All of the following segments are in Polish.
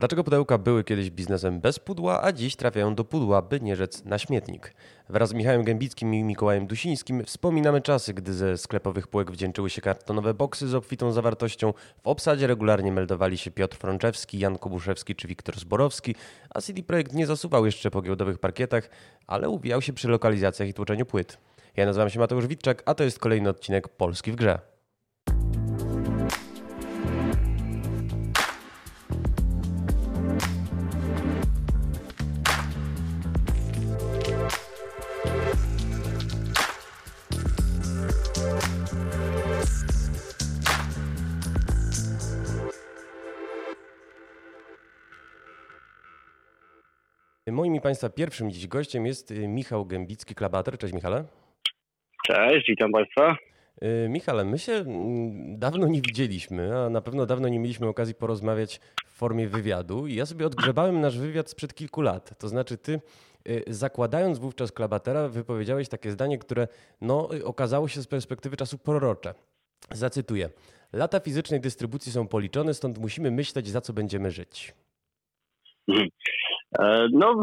Dlaczego pudełka były kiedyś biznesem bez pudła, a dziś trafiają do pudła, by nie rzec na śmietnik? Wraz z Michałem Gębickim i Mikołajem Dusińskim wspominamy czasy, gdy ze sklepowych półek wdzięczyły się kartonowe boksy z obfitą zawartością. W obsadzie regularnie meldowali się Piotr Frączewski, Jan Kobuszewski czy Wiktor Zborowski, a CD Projekt nie zasuwał jeszcze po giełdowych parkietach, ale uwijał się przy lokalizacjach i tłoczeniu płyt. Ja nazywam się Mateusz Witczak, a to jest kolejny odcinek Polski w grze. Moim i Państwa pierwszym dziś gościem jest y, Michał Gębicki, Klabater. Cześć Michale. Cześć, witam Państwa. Y, Michale, my się mm, dawno nie widzieliśmy, a na pewno dawno nie mieliśmy okazji porozmawiać w formie wywiadu. I ja sobie odgrzebałem nasz wywiad sprzed kilku lat. To znaczy, ty y, zakładając wówczas Klabatera, wypowiedziałeś takie zdanie, które no, okazało się z perspektywy czasu prorocze. Zacytuję. Lata fizycznej dystrybucji są policzone, stąd musimy myśleć, za co będziemy żyć. E, no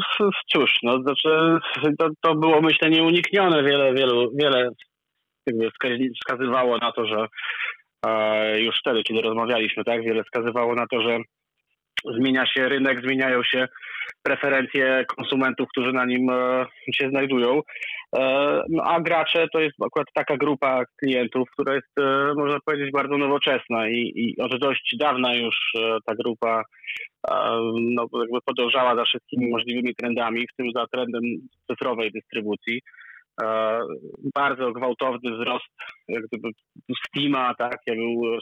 cóż, no, znaczy, to, to było myślę nieuniknione. Wiele, wielu, wiele wskazywało na to, że e, już wtedy, kiedy rozmawialiśmy, tak, wiele wskazywało na to, że zmienia się rynek, zmieniają się preferencje konsumentów, którzy na nim e, się znajdują. No, a gracze to jest akurat taka grupa klientów, która jest, można powiedzieć, bardzo nowoczesna i, i od dość dawna już ta grupa no, jakby podążała za wszystkimi możliwymi trendami, w tym za trendem cyfrowej dystrybucji. Bardzo gwałtowny wzrost gdyby Steama, tak, jak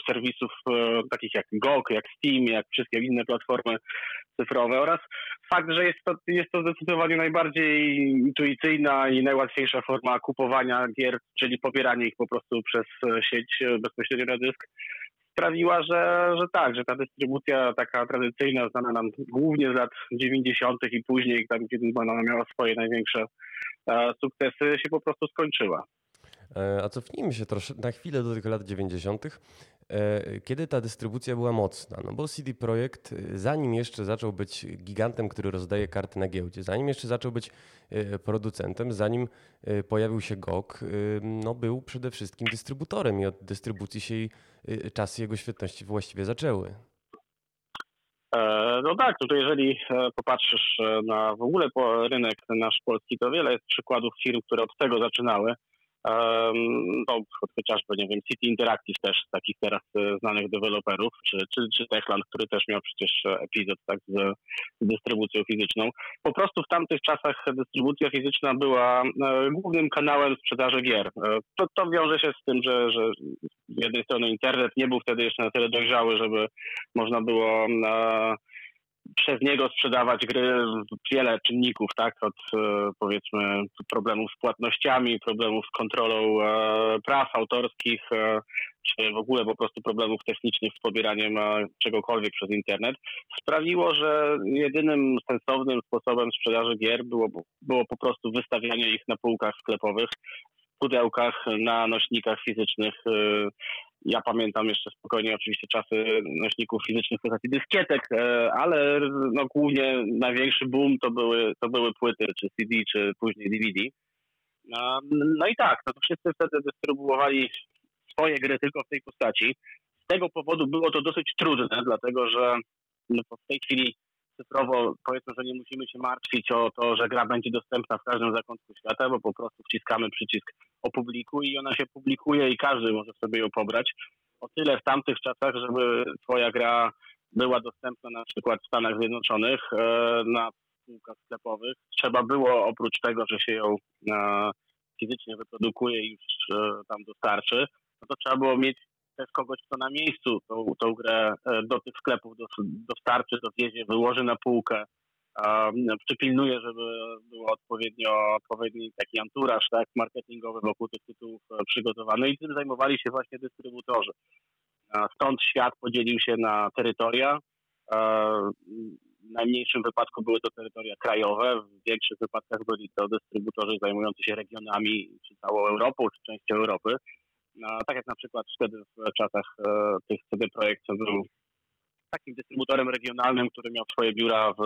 serwisów e, takich jak GOG, jak Steam, jak wszystkie inne platformy cyfrowe oraz fakt, że jest to, jest to zdecydowanie najbardziej intuicyjna i najłatwiejsza forma kupowania gier, czyli pobieranie ich po prostu przez sieć bezpośrednio na dysk sprawiła, że, że tak, że ta dystrybucja taka tradycyjna, znana nam głównie z lat 90. i później, kiedy ona miała swoje największe e, sukcesy, się po prostu skończyła. E, a cofnijmy się trosze, na chwilę do tych lat 90., e, kiedy ta dystrybucja była mocna. No bo CD Projekt, e, zanim jeszcze zaczął być gigantem, który rozdaje karty na giełdzie, zanim jeszcze zaczął być producentem, zanim pojawił się GOG, no był przede wszystkim dystrybutorem i od dystrybucji się czasy jego świetności właściwie zaczęły. No tak, to jeżeli popatrzysz na w ogóle rynek nasz polski, to wiele jest przykładów firm, które od tego zaczynały no, chociażby, nie wiem, City Interactive też, takich teraz e, znanych deweloperów, czy, czy, czy Techland, który też miał przecież epizod tak, z, dystrybucją fizyczną. Po prostu w tamtych czasach dystrybucja fizyczna była e, głównym kanałem sprzedaży gier. E, to, to wiąże się z tym, że, że z jednej strony internet nie był wtedy jeszcze na tyle dojrzały, żeby można było przez niego sprzedawać gry wiele czynników, tak, od e, powiedzmy problemów z płatnościami, problemów z kontrolą e, praw autorskich, e, czy w ogóle po prostu problemów technicznych z pobieraniem czegokolwiek przez internet, sprawiło, że jedynym sensownym sposobem sprzedaży gier było, było po prostu wystawianie ich na półkach sklepowych, w pudełkach, na nośnikach fizycznych ja pamiętam jeszcze spokojnie oczywiście czasy nośników fizycznych postaci dyskietek, e, ale no głównie największy boom to były, to były płyty, czy CD, czy później DVD. No i tak, no to wszyscy wtedy dystrybuowali swoje gry tylko w tej postaci. Z tego powodu było to dosyć trudne, dlatego że no w tej chwili cyfrowo powiedzmy, że nie musimy się martwić o to, że gra będzie dostępna w każdym zakątku świata, bo po prostu wciskamy przycisk opublikuj i ona się publikuje i każdy może sobie ją pobrać. O tyle w tamtych czasach, żeby twoja gra była dostępna na przykład w Stanach Zjednoczonych e, na półkach sklepowych, trzeba było oprócz tego, że się ją e, fizycznie wyprodukuje i już e, tam dostarczy, no to trzeba było mieć też kogoś, kto na miejscu tą, tą grę do tych sklepów dostarczy, dowiezie, wyłoży na półkę, przypilnuje, żeby było odpowiednio, odpowiedni taki anturaż tak, marketingowy wokół tych tytułów e, przygotowany i tym zajmowali się właśnie dystrybutorzy. Stąd świat podzielił się na terytoria. W najmniejszym wypadku były to terytoria krajowe, w większych wypadkach byli to dystrybutorzy zajmujący się regionami, czy całą Europą, czy częścią Europy. Tak jak na przykład wtedy w czasach e, tych CD Projekt był takim dystrybutorem regionalnym, który miał swoje biura w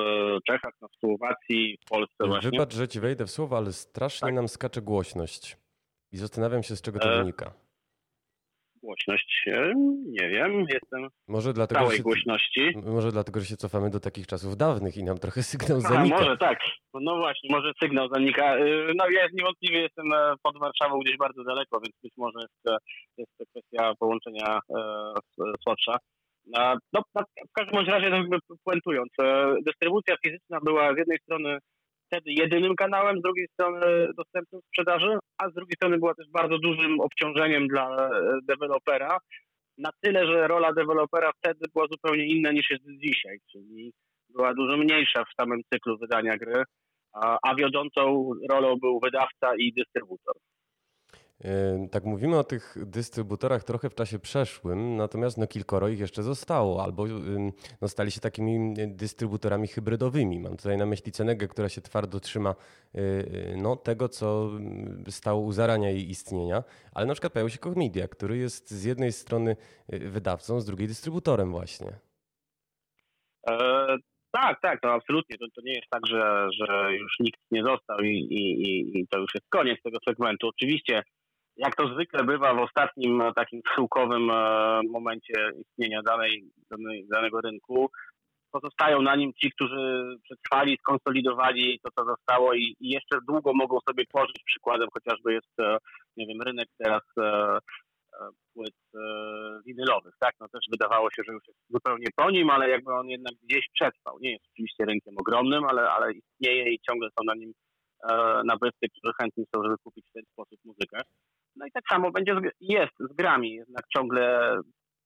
Czechach, na Słowacji, w Polsce właśnie. Wybacz, że ci wejdę w słowo, ale strasznie tak. nam skacze głośność. I zastanawiam się, z czego to e... wynika głośność? Nie wiem, jestem może dlatego, całej się, głośności. Może dlatego, że się cofamy do takich czasów dawnych i nam trochę sygnał zanika. A, może tak, no właśnie, może sygnał zanika. Y, no ja niewątpliwie jestem e, pod Warszawą gdzieś bardzo daleko, więc być może jest, e, jest to kwestia połączenia e, słodsza. No, w każdym razie, puentując, dystrybucja fizyczna była z jednej strony wtedy jedynym kanałem, z drugiej strony dostępnym sprzedaży, a z drugiej strony była też bardzo dużym obciążeniem dla e, dewelopera. Na tyle, że rola dewelopera wtedy była zupełnie inna niż jest dzisiaj, czyli była dużo mniejsza w samym cyklu wydania gry, a, a wiodącą rolą był wydawca i dystrybutor. Tak mówimy o tych dystrybutorach trochę w czasie przeszłym, natomiast no kilkoro ich jeszcze zostało, albo no, stali się takimi dystrybutorami hybrydowymi. Mam tutaj na myśli Cenegę, która się twardo trzyma y, y, no, tego, co stało u zarania jej istnienia, ale na przykład pojawił się Koch Media, który jest z jednej strony y, wydawcą, z drugiej dystrybutorem właśnie. E, tak, tak, to absolutnie. To, to nie jest tak, że, że już nikt nie został i, i, i to już jest koniec tego segmentu. Oczywiście jak to zwykle bywa w ostatnim e, takim schyłkowym e, momencie istnienia danej, danego rynku, pozostają na nim ci, którzy przetrwali, skonsolidowali to, co zostało i, i jeszcze długo mogą sobie tworzyć. Przykładem chociażby jest, e, nie wiem, rynek teraz płyt winylowych, tak? No też wydawało się, że już jest zupełnie po nim, ale jakby on jednak gdzieś przetrwał. Nie jest oczywiście rynkiem ogromnym, ale, ale istnieje i ciągle są na nim nabywcy, którzy chętni są, żeby kupić w ten sposób muzykę. No i tak samo będzie z, jest z grami, jednak ciągle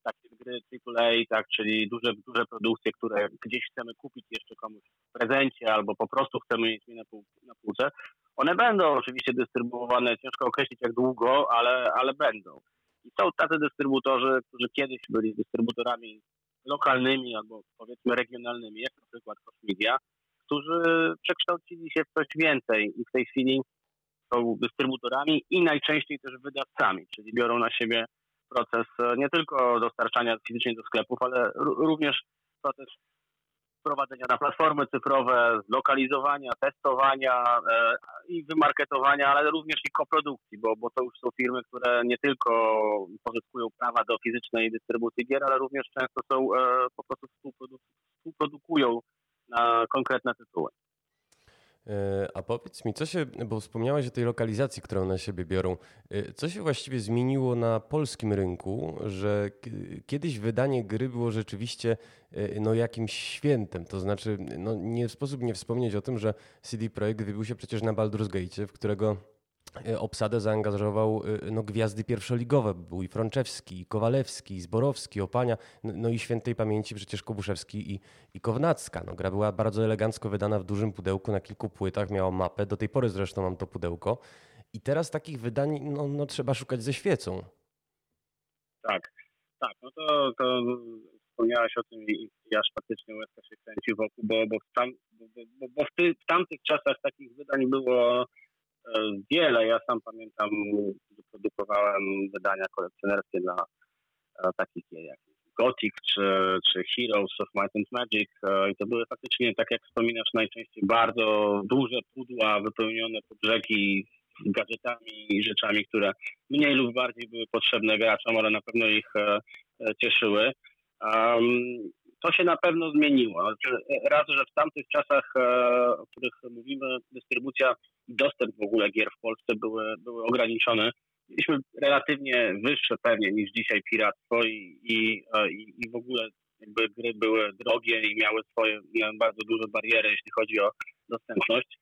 takie gry AAA, tak, czyli duże, duże produkcje, które gdzieś chcemy kupić jeszcze komuś w prezencie albo po prostu chcemy mieć na, pół, na półce. One będą oczywiście dystrybuowane, ciężko określić jak długo, ale, ale będą. I są tacy dystrybutorzy, którzy kiedyś byli dystrybutorami lokalnymi albo powiedzmy regionalnymi, jak na przykład Cosmedia, którzy przekształcili się w coś więcej i w tej chwili są dystrybutorami i najczęściej też wydawcami, czyli biorą na siebie proces e, nie tylko dostarczania fizycznie do sklepów, ale również proces wprowadzenia na platformy cyfrowe, zlokalizowania, testowania e, i wymarketowania, ale również i koprodukcji, bo, bo to już są firmy, które nie tylko pozyskują prawa do fizycznej dystrybucji gier, ale również często są e, po prostu współprodukują na konkretne tytuły. E, a powiedz mi, co się, bo wspomniałeś o tej lokalizacji, którą na siebie biorą, e, co się właściwie zmieniło na polskim rynku, że kiedyś wydanie gry było rzeczywiście e, no, jakimś świętem, to znaczy no, nie sposób nie wspomnieć o tym, że CD Projekt wybił się przecież na Baldur's Gate, w którego obsadę zaangażował e, no, gwiazdy pierwszoligowe. Był i Frączewski, i Kowalewski, i Zborowski, Opania, no, no i świętej pamięci przecież Kobuszewski i, i Kownacka. No, gra była bardzo elegancko wydana w dużym pudełku na kilku płytach, miała mapę. Do tej pory zresztą mam to pudełko. I teraz takich wydań no, no, trzeba szukać ze świecą. Tak, tak. No to, to wspomniałaś o tym i, aż faktycznie łezka się kręci wokół, bo, bo, tam, bo, bo, bo w, ty, w tamtych czasach takich wydań było E, wiele. Ja sam pamiętam, że produkowałem wydania kolekcjonerskie dla e, takich jak Gothic czy, czy Heroes of Might and Magic e, i to były faktycznie, tak jak wspominasz, najczęściej bardzo duże pudła wypełnione pod brzegi gadżetami i rzeczami, które mniej lub bardziej były potrzebne graczom, ale na pewno ich cieszyły. Um, to się na pewno zmieniło. Znaczy, raz, że w tamtych czasach, o których mówimy, dystrybucja i dostęp w ogóle gier w Polsce były, były ograniczone. Mieliśmy relatywnie wyższe pewnie niż dzisiaj piractwo i, i, i, i w ogóle jakby gry były drogie i miały swoje miały bardzo duże bariery, jeśli chodzi o dostępność.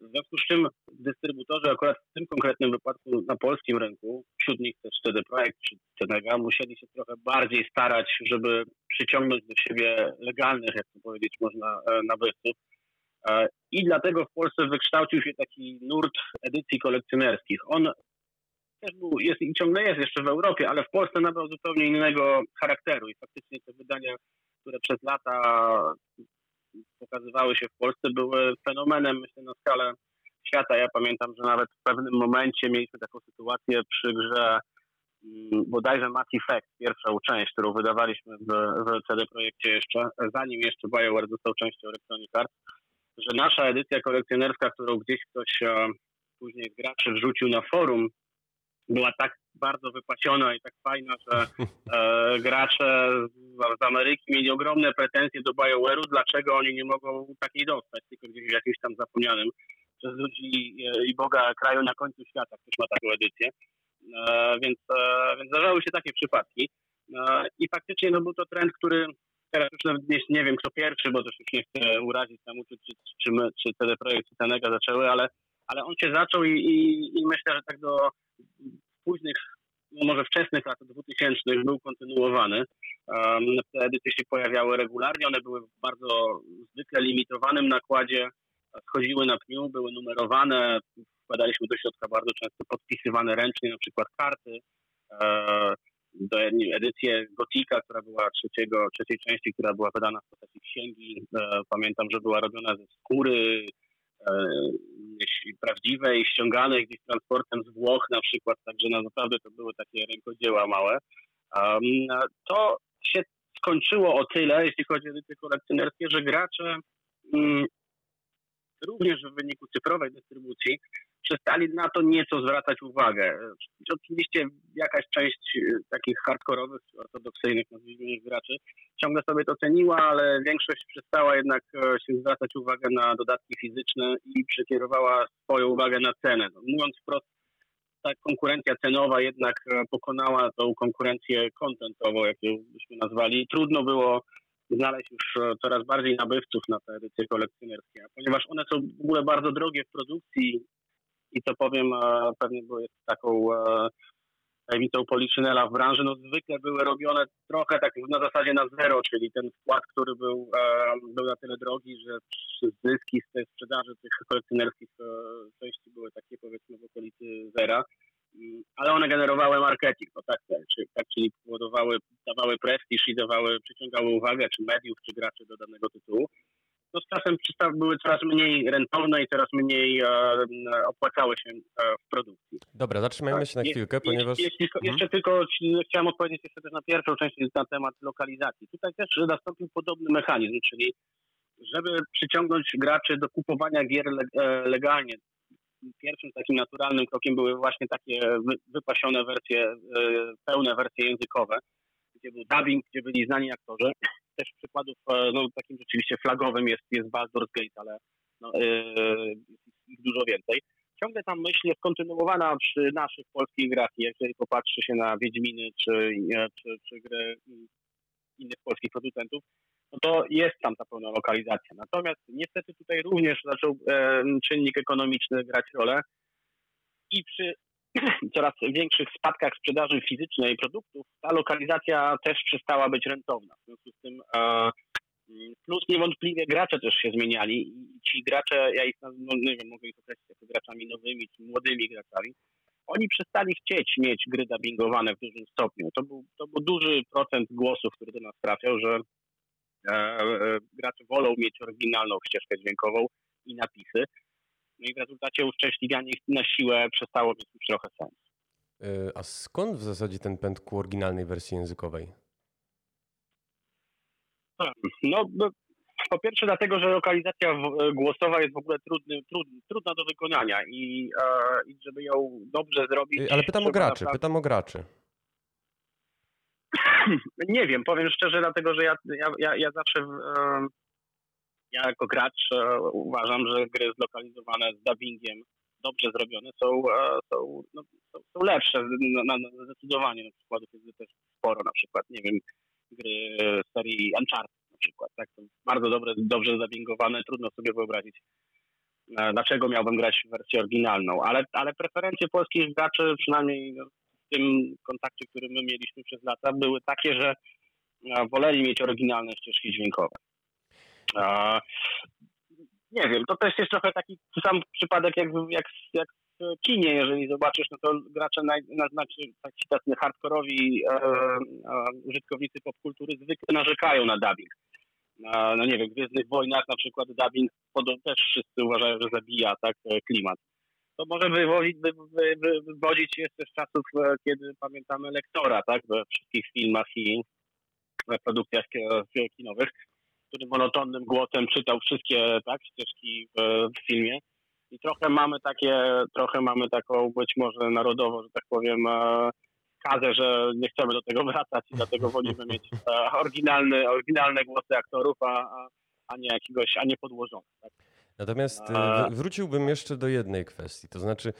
W związku z czym dystrybutorzy akurat w tym konkretnym wypadku na polskim rynku, wśród nich też CD Projekt czy Cenega, musieli się trochę bardziej starać, żeby przyciągnąć do siebie legalnych, jak to powiedzieć można, e, nabywców, E, I dlatego w Polsce wykształcił się taki nurt edycji kolekcjonerskich. On też był, jest i ciągle jest jeszcze w Europie, ale w Polsce nabrał zupełnie innego charakteru i faktycznie te wydania, które przez lata pokazywały się w Polsce, były fenomenem, myślę, na skalę świata. Ja pamiętam, że nawet w pewnym momencie mieliśmy taką sytuację przy grze mm, bodajże Mass Effect, pierwszą część, którą wydawaliśmy w, w CD Projekcie jeszcze, zanim jeszcze BioWare został częścią Electronic Arts, że nasza edycja kolekcjonerska, którą gdzieś ktoś e, później z graczy wrzucił na forum, była tak bardzo wypasiona i tak fajna, że e, gracze z, z, Ameryki mieli ogromne pretensje do BioWare'u, dlaczego oni nie mogą takiej dostać, tylko gdzieś w jakimś tam zapomnianym przez ludzi e, i Boga kraju na końcu świata ktoś ma taką edycję. E, więc, e, więc zdarzały się takie przypadki. E, I faktycznie no, był to trend, który teraz już nawet nie, nie wiem kto pierwszy, bo też już nie chcę urazić tam czy, czy, czy my, czy CD Projekt, czy Tenega zaczęły, ale, ale on się zaczął i, i, i myślę, że tak do późnych, no może wczesnych lat 2000 był kontynuowany. Te edycje się pojawiały regularnie, one były w bardzo zwykle limitowanym nakładzie, schodziły na pniu, były numerowane, wkładaliśmy do środka bardzo często podpisywane ręcznie, na przykład karty. E, do edycję Gotika, która była trzeciego, trzeciej części, która była wydana w postaci księgi. E, pamiętam, że była robiona ze skóry e, prawdziwej, ściąganej gdzieś transportem z Włoch na przykład, także no, naprawdę to były takie rękodzieła małe. To się skończyło o tyle, jeśli chodzi o edycje kolekcjonerskie, że gracze mm, również w wyniku cyfrowej dystrybucji przestali na to nieco zwracać uwagę. Oczywiście jakaś część e, takich hardkorowych, ortodoksyjnych, nazwijmy graczy, ciągle sobie to ceniła, ale większość przestała jednak e, się zwracać uwagę na dodatki fizyczne i przekierowała swoją uwagę na cenę. No, mówiąc wprost, ta konkurencja cenowa jednak e, pokonała tą konkurencję kontentową, jak ją byśmy nazwali. Trudno było znaleźć już coraz bardziej nabywców na te edycje kolekcjonerskie, ponieważ one są w ogóle bardzo drogie w produkcji i to powiem, e, pewnie było jest taką e, tajemnicą Poliszynela w branży, no zwykle były robione trochę tak na zasadzie na zero, czyli ten wkład, który był, e, był na tyle drogi, że zyski z tej sprzedaży tych kolekcjonerskich części były takie powiedzmy w okolicy zera, mm, ale one generowały marketing, no tak, czyli, tak, czyli powodowały, dawały prestiż i dawały, przyciągały uwagę czy mediów, czy graczy do danego tytułu no z czasem były coraz mniej rentowne i coraz mniej e, opłacały się e, w produkcji. Dobra, zatrzymajmy się na chwilkę, ponieważ... Jeśli, mhm. Jeszcze tylko chciałem odpowiedzieć jeszcze też na pierwszą część na temat lokalizacji. Tutaj też nastąpił podobny mechanizm, czyli żeby przyciągnąć graczy do kupowania gier e, legalnie. Pierwszym takim naturalnym krokiem były właśnie takie wypasione wersje, e, pełne wersje językowe, gdzie był dubbing, gdzie byli znani aktorzy też przykładów, e, no takim rzeczywiście flagowym jest, jest Baldur's Gate, ale no, yy, ich dużo więcej. Ciągle tam myśl jest kontynuowana przy naszych polskich grach. Jeżeli popatrzy się na Wiedźminy czy, czy, czy gry innych polskich producentów, no to jest tam ta pełna lokalizacja. Natomiast niestety tutaj również zaczął e, czynnik ekonomiczny grać rolę i przy coraz większych spadkach sprzedaży fizycznej produktów, ta lokalizacja też przestała być rentowna. W związku z tym e, plus niewątpliwie gracze też się zmieniali i ci gracze, ja ich no, nie wiem, mogę ich określić jako graczami nowymi czy młodymi graczami, oni przestali chcieć mieć gry dubbingowane w dużym stopniu. To był, to był duży procent głosów, który do nas trafiał, że e, e, gracze wolą mieć oryginalną ścieżkę dźwiękową i napisy, no i w rezultacie uszczęśliwianie ich na siłę przestało mieć już trochę sens. Y, a skąd w zasadzie ten pęd ku oryginalnej wersji językowej? No, po pierwsze dlatego, że lokalizacja głosowa jest w ogóle trudny, trudny, trudna do wykonania i, i żeby ją dobrze zrobić... Ale pytam o graczy, naprawdę... pytam o graczy. Nie wiem, powiem szczerze, dlatego że ja, ja, ja zawsze ja jako gracz e, uważam, że gry zlokalizowane z dubbingiem, dobrze zrobione są, e, są, no, są, lepsze na, na, zdecydowanie. Na przykładów jest też sporo, na przykład, nie wiem, gry serii Uncharted na przykład, tak, są bardzo dobre, dobrze zabięgowane, trudno sobie wyobrazić, e, dlaczego miałbym grać w wersję oryginalną, ale, ale preferencje polskich graczy, przynajmniej w tym kontakcie, który my mieliśmy przez lata, były takie, że woleli mieć oryginalne ścieżki dźwiękowe. Nie wiem, to też jest trochę taki sam przypadek jak, jak, jak w kinie, jeżeli zobaczysz, no to gracze, na, na, znaczy tacy, tacy hardkorowi e, e, użytkownicy popkultury zwykle narzekają na dubbing. No nie wiem, w Gwiezdnych Wojnach na przykład dubbing też wszyscy uważają, że zabija tak e, klimat. to może wywodzić, wy, wy, wy, wywodzić jeszcze z czasów, e, kiedy pamiętamy lektora, tak, we wszystkich filmach i produkcjach kinowych, który monotonnym głosem czytał wszystkie tak, ścieżki w, w filmie. I trochę mamy takie, trochę mamy taką być może narodowo, że tak powiem, e, kazę, że nie chcemy do tego wracać i dlatego wolimy mieć e, oryginalne, oryginalne głosy aktorów, a, a nie jakiegoś, a nie podłożone. Tak? Natomiast y, wróciłbym jeszcze do jednej kwestii. To znaczy,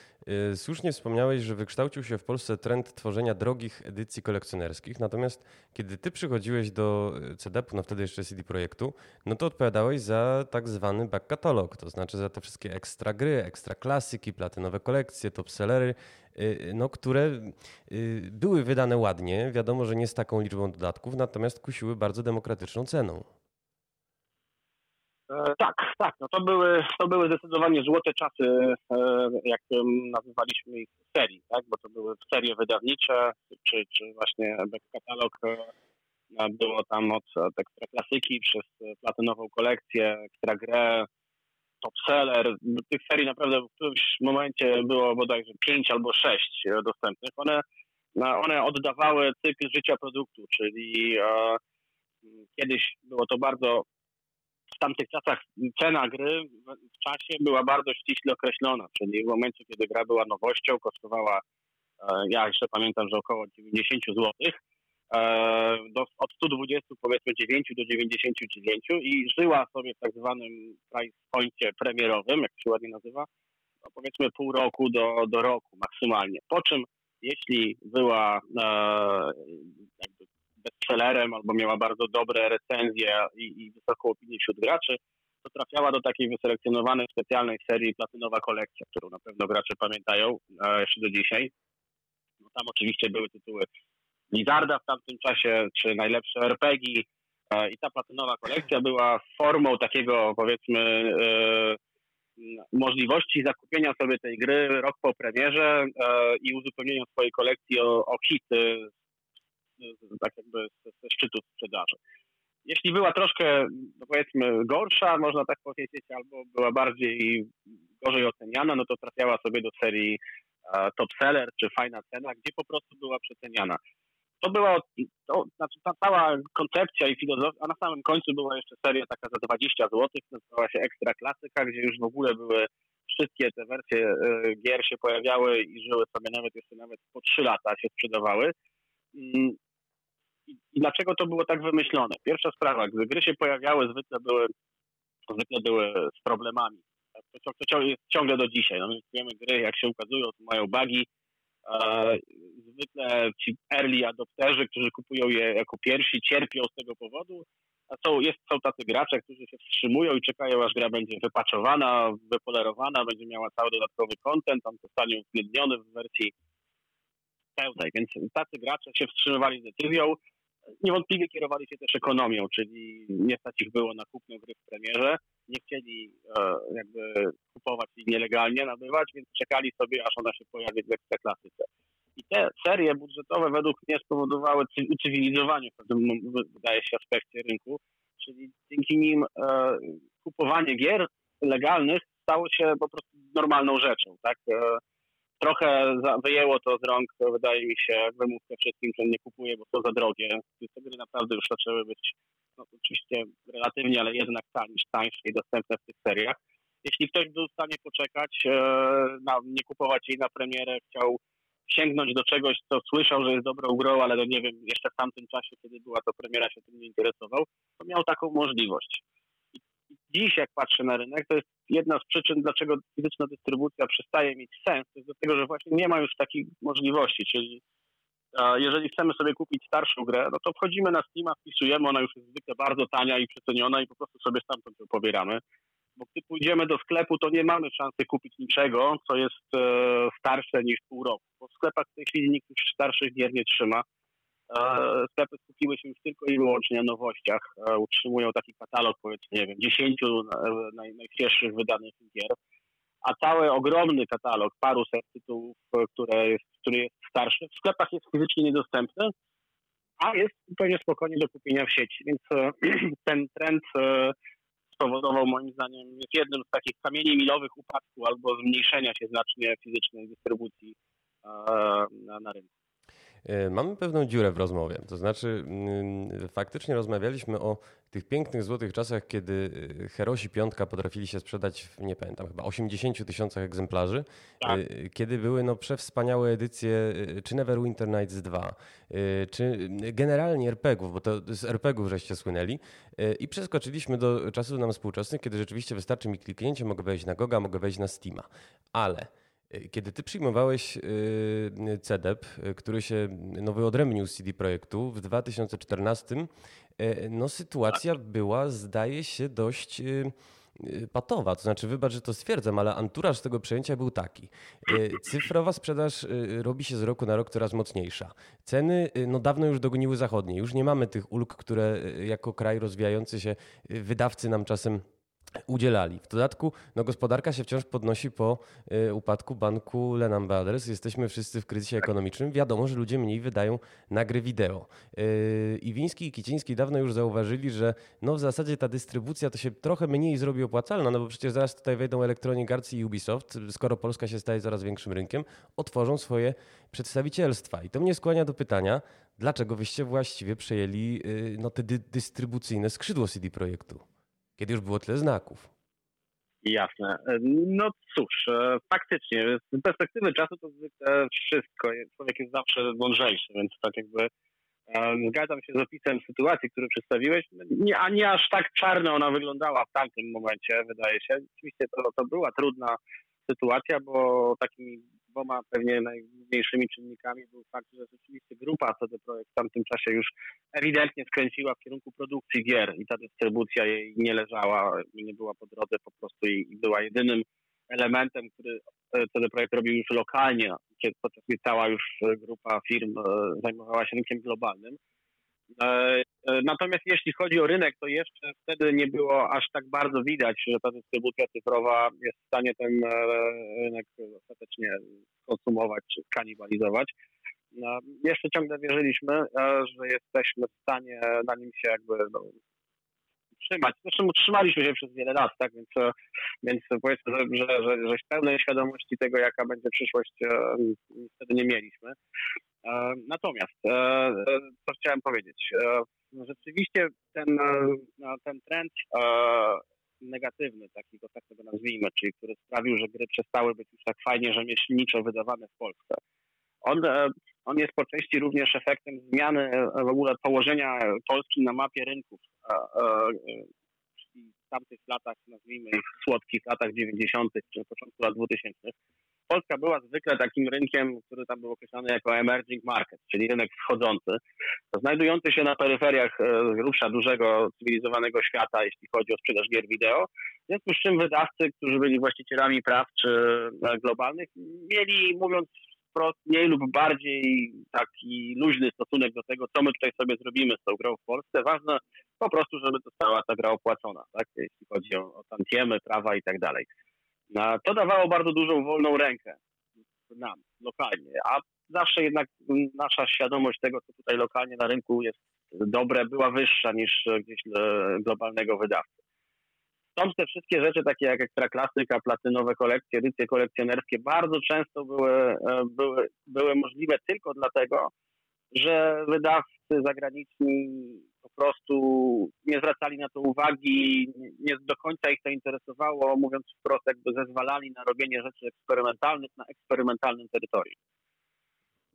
y, słusznie wspomniałeś, że wykształcił się w Polsce trend tworzenia drogich edycji kolekcjonerskich. Natomiast kiedy ty przychodziłeś do y, CDP-u, no wtedy jeszcze CD Projektu, no to odpowiadałeś za tak zwany back catalog, to znaczy za te wszystkie ekstra gry, ekstra klasyki, platynowe kolekcje, top sellery, no, które były wydane ładnie. Wiadomo, że nie z taką liczbą dodatków, natomiast kusiły bardzo demokratyczną ceną. E, tak, tak. No to, były, to były zdecydowanie złote czasy, e, jak nazywaliśmy ich serii, tak? bo to były serie wydawnicze, czy, czy właśnie katalog e, było tam od, ekstra klasyki przez platynową kolekcję, ekstra grę, top seller. Tych serii naprawdę w którymś momencie było bodajże pięć albo sześć dostępnych. One, one oddawały cykl życia produktu, czyli kiedyś było to bardzo w tamtych czasach cena gry w czasie była bardzo ściśle określona, czyli w momencie, kiedy gra była nowością, kosztowała, e, ja jeszcze pamiętam, że około 90 zł, e, do, od 120 powiedzmy 9 do 99 i żyła sobie w tak zwanym price pointie premierowym, jak się ładnie nazywa, no powiedzmy pół roku do, do roku maksymalnie. Po czym jeśli była e, jakby bestsellerem albo miała bardzo dobre recenzje i, i wysoką opinię wśród graczy, to trafiała do takiej wyselekcjonowanej specjalnej serii Platynowa Kolekcja, którą na pewno gracze pamiętają e, jeszcze do dzisiaj. No, tam oczywiście były tytuły Blizzarda w tamtym czasie, czy najlepsze RPG e, i ta Platynowa Kolekcja była formą takiego powiedzmy e, możliwości zakupienia sobie tej gry rok po premierze e, i uzupełnienia swojej kolekcji o, o hity tak jakby ze szczytu sprzedaży. Jeśli była troszkę, no powiedzmy, gorsza, można tak powiedzieć, albo była bardziej gorzej oceniana, no to trafiała sobie do serii top seller czy fajna cena, gdzie po prostu była przeceniana. To była, to, znaczy ta cała koncepcja i filozofia, a na samym końcu była jeszcze seria taka za 20 zł, nazywała się Ekstra Klasyka, gdzie już w ogóle były wszystkie te wersje y, gier się pojawiały i żyły sobie nawet jeszcze nawet po 3 lata się sprzedawały. I dlaczego to było tak wymyślone? Pierwsza sprawa, gdy gry się pojawiały, zwykle były, zwykle były z problemami. To, to, to ciągle do dzisiaj. No, my wiemy gry, jak się ukazują, to mają bugi. E, zwykle ci early adopterzy, którzy kupują je jako pierwsi, cierpią z tego powodu. A są, jest, są tacy gracze, którzy się wstrzymują i czekają, aż gra będzie wypaczowana, wypolerowana, będzie miała cały dodatkowy content, tam zostanie uwzględniony w wersji pełnej. Więc tacy gracze się wstrzymywali z decyzją niewątpliwie kierowali się też ekonomią, czyli nie stać ich było na kupno gry w premierze, nie chcieli e, jakby kupować i nielegalnie nabywać, więc czekali sobie, aż ona się pojawi w ekstraklasyce. I te serie budżetowe według mnie spowodowały ucywilizowanie w pewnym, wydaje się, aspekcie rynku, czyli dzięki nim e, kupowanie gier legalnych stało się po prostu normalną rzeczą, tak? E, trochę wyjęło to z rąk, wydaje mi się, wymówkę wszystkim, że nie kupuję, bo to za drogie. Te gry naprawdę już zaczęły być no, oczywiście relatywnie, ale jednak tańsze, tańsze i dostępne w tych seriach. Jeśli ktoś był w stanie poczekać, e, na, nie kupować jej na premierę, chciał sięgnąć do czegoś, co słyszał, że jest dobrą grą, ale to nie wiem, jeszcze w tamtym czasie, kiedy była to premiera, się tym nie interesował, to miał taką możliwość dziś, jak patrzę na rynek, to jest jedna z przyczyn, dlaczego fizyczna dystrybucja przestaje mieć sens, to jest dlatego, że właśnie nie ma już takich możliwości, czyli jeżeli chcemy sobie kupić starszą grę, no to wchodzimy na Steam, wpisujemy, ona już jest zwykle bardzo tania i przeceniona i po prostu sobie stamtąd ją pobieramy. Bo gdy pójdziemy do sklepu, to nie mamy szansy kupić niczego, co jest e, starsze niż pół roku. Bo w sklepach w tej chwili nikt już starszych gier nie trzyma. E, sklepy skupiły się już tylko i wyłącznie na nowościach. E, utrzymują taki katalog, powiedzmy, nie wiem, dziesięciu naj, najświeższych wydanych gier, a cały ogromny katalog, paruset tytułów, które jest, który jest starszy, w sklepach jest fizycznie niedostępny, a jest zupełnie spokojnie do kupienia w sieci. Więc e, ten trend spowodował moim zdaniem jest jednym z takich kamieni milowych upadku albo zmniejszenia się znacznie fizycznej dystrybucji na rynku. E, mamy pewną dziurę w rozmowie. To znaczy, mm, faktycznie rozmawialiśmy o tych pięknych złotych czasach, kiedy e, Herosi Piątka potrafili się sprzedać w, nie pamiętam, chyba 80 tysiącach egzemplarzy, tak. E, kiedy były no, przewspaniałe edycje czy Neverwinter Nights 2, czy generalnie RPGów, bo to z RPGów żeście słynęli i przeskoczyliśmy do czasów nam współczesnych, kiedy rzeczywiście wystarczy mi kliknięcie, mogę wejść na Goga, mogę wejść na Steama, ale kiedy ty przyjmowałeś y, CDEP, który się no, wyodrębnił z CD Projektu w 2014, y, no sytuacja była, zdaje się, dość y, patowa. To znaczy, wybacz, że to stwierdzam, ale anturaż tego przejęcia był taki. Cyfrowa sprzedaż robi się z roku na rok coraz mocniejsza. Ceny no, dawno już dogoniły zachodnie. Już nie mamy tych ulg, które jako kraj rozwijający się wydawcy nam czasem udzielali. W dodatku no, gospodarka się wciąż podnosi po y, upadku banku Lehman Brothers. Jesteśmy wszyscy w kryzysie ekonomicznym. Wiadomo, że ludzie mniej wydają na gry wideo. Y, I Wiński i Kiciński dawno już zauważyli, że no, w zasadzie ta dystrybucja to się trochę mniej zrobi opłacalna, no bo przecież zaraz tutaj wejdą Electronic Arts i Ubisoft, skoro Polska się staje coraz większym rynkiem, otworzą swoje przedstawicielstwa. I to mnie skłania do pytania, dlaczego wyście właściwie przejęli y, no, te dy dystrybucyjne skrzydło CD Projektu? Kiedy już było tyle znaków. Jasne. No cóż, e, faktycznie, z perspektywy czasu to zwykle wszystko. Człowiek jest zawsze mądrzejszy, więc tak jakby e, zgadzam się z opisem sytuacji, który przedstawiłeś. Nie, a nie aż tak czarno ona wyglądała w tamtym momencie, wydaje się. Oczywiście to, to była trudna sytuacja, bo takimi dwoma pewnie najważniejszymi czynnikami był fakt, że rzeczywiście grupa CD Projekt w tamtym czasie już ewidentnie skręciła w kierunku produkcji gier i ta dystrybucja jej nie leżała nie była po drodze po prostu i była jedynym elementem, który CD Projekt robił już lokalnie, podczas cała już grupa firm e, zajmowała się rynkiem globalnym. E, e, natomiast jeśli chodzi o rynek, to jeszcze wtedy nie było aż tak bardzo widać, że ta dystrybucja cyfrowa jest w stanie ten e, rynek ostatecznie konsumować czy kanibalizować. Jeszcze ciągle wierzyliśmy, że jesteśmy w stanie na nim się jakby no, utrzymać. Zresztą utrzymaliśmy się przez wiele lat, tak? Więc, więc powiedzmy, że, że, że, że pełnej świadomości tego, jaka będzie przyszłość, wtedy nie mieliśmy. E, natomiast, e, e, co chciałem powiedzieć, rzeczywiście ten, ten trend negatywny, takiego tak tego nazwijmy, czyli który sprawił, że gry przestały być już tak fajnie rzemieślniczo wydawane w Polsce. On, on jest po części również efektem zmiany w ogóle położenia Polski na mapie rynków. Czyli w tamtych latach, nazwijmy ich słodkich latach 90. czy początku lat 2000 Polska była zwykle takim rynkiem, który tam był określany jako emerging market, czyli rynek wschodzący, znajdujący się na peryferiach e, grubsza dużego cywilizowanego świata, jeśli chodzi o sprzedaż gier wideo. W związku z czym wydawcy, którzy byli właścicielami praw czy e, globalnych, mieli, mówiąc wprost, mniej lub bardziej taki luźny stosunek do tego, co my tutaj sobie zrobimy z tą grą w Polsce. Ważne po prostu, żeby została ta gra opłacona, tak? jeśli chodzi o, o tantiemy, prawa i tak dalej. To dawało bardzo dużą wolną rękę nam, lokalnie, a zawsze jednak nasza świadomość tego, co tutaj lokalnie na rynku jest dobre, była wyższa niż gdzieś globalnego wydawcy. Stąd te wszystkie rzeczy, takie jak ekstraklasyka, platynowe kolekcje, edycje kolekcjonerskie, bardzo często były, e, były, były możliwe tylko dlatego, że wydawcy zagraniczni po prostu nie zwracali na to uwagi, nie do końca ich to interesowało, mówiąc wprost, jakby zezwalali na robienie rzeczy eksperymentalnych na eksperymentalnym terytorium.